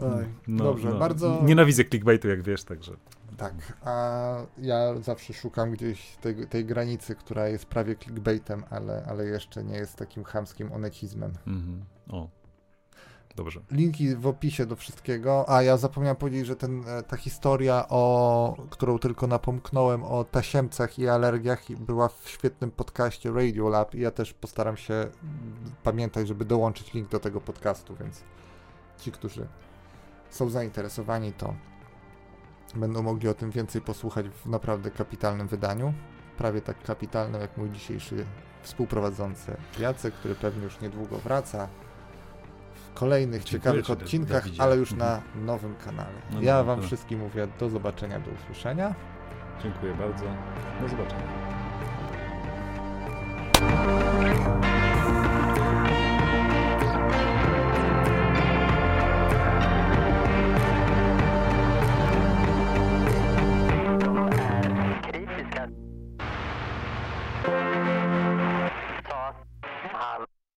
Speaker 2: Oj,
Speaker 1: No,
Speaker 2: Dobrze,
Speaker 1: no.
Speaker 2: bardzo.
Speaker 1: Nienawidzę clickbaitu, jak wiesz, także.
Speaker 2: Tak, a ja zawsze szukam gdzieś tej, tej granicy, która jest prawie clickbaitem, ale, ale jeszcze nie jest takim chamskim onecizmem.
Speaker 1: Mhm. O. Dobrze.
Speaker 2: Linki w opisie do wszystkiego. A ja zapomniałem powiedzieć, że ten, e, ta historia, o, którą tylko napomknąłem o tasiemcach i alergiach, była w świetnym podcaście Radio Lab. I ja też postaram się pamiętać, żeby dołączyć link do tego podcastu, więc ci, którzy są zainteresowani, to Będą mogli o tym więcej posłuchać w naprawdę kapitalnym wydaniu. Prawie tak kapitalnym jak mój dzisiejszy współprowadzący Jacek, który pewnie już niedługo wraca w kolejnych
Speaker 1: Dziękuję
Speaker 2: ciekawych odcinkach, ale już
Speaker 1: mhm.
Speaker 2: na nowym kanale.
Speaker 1: No
Speaker 2: ja Wam
Speaker 1: to.
Speaker 2: wszystkim mówię do zobaczenia, do usłyszenia.
Speaker 1: Dziękuję bardzo. Do zobaczenia.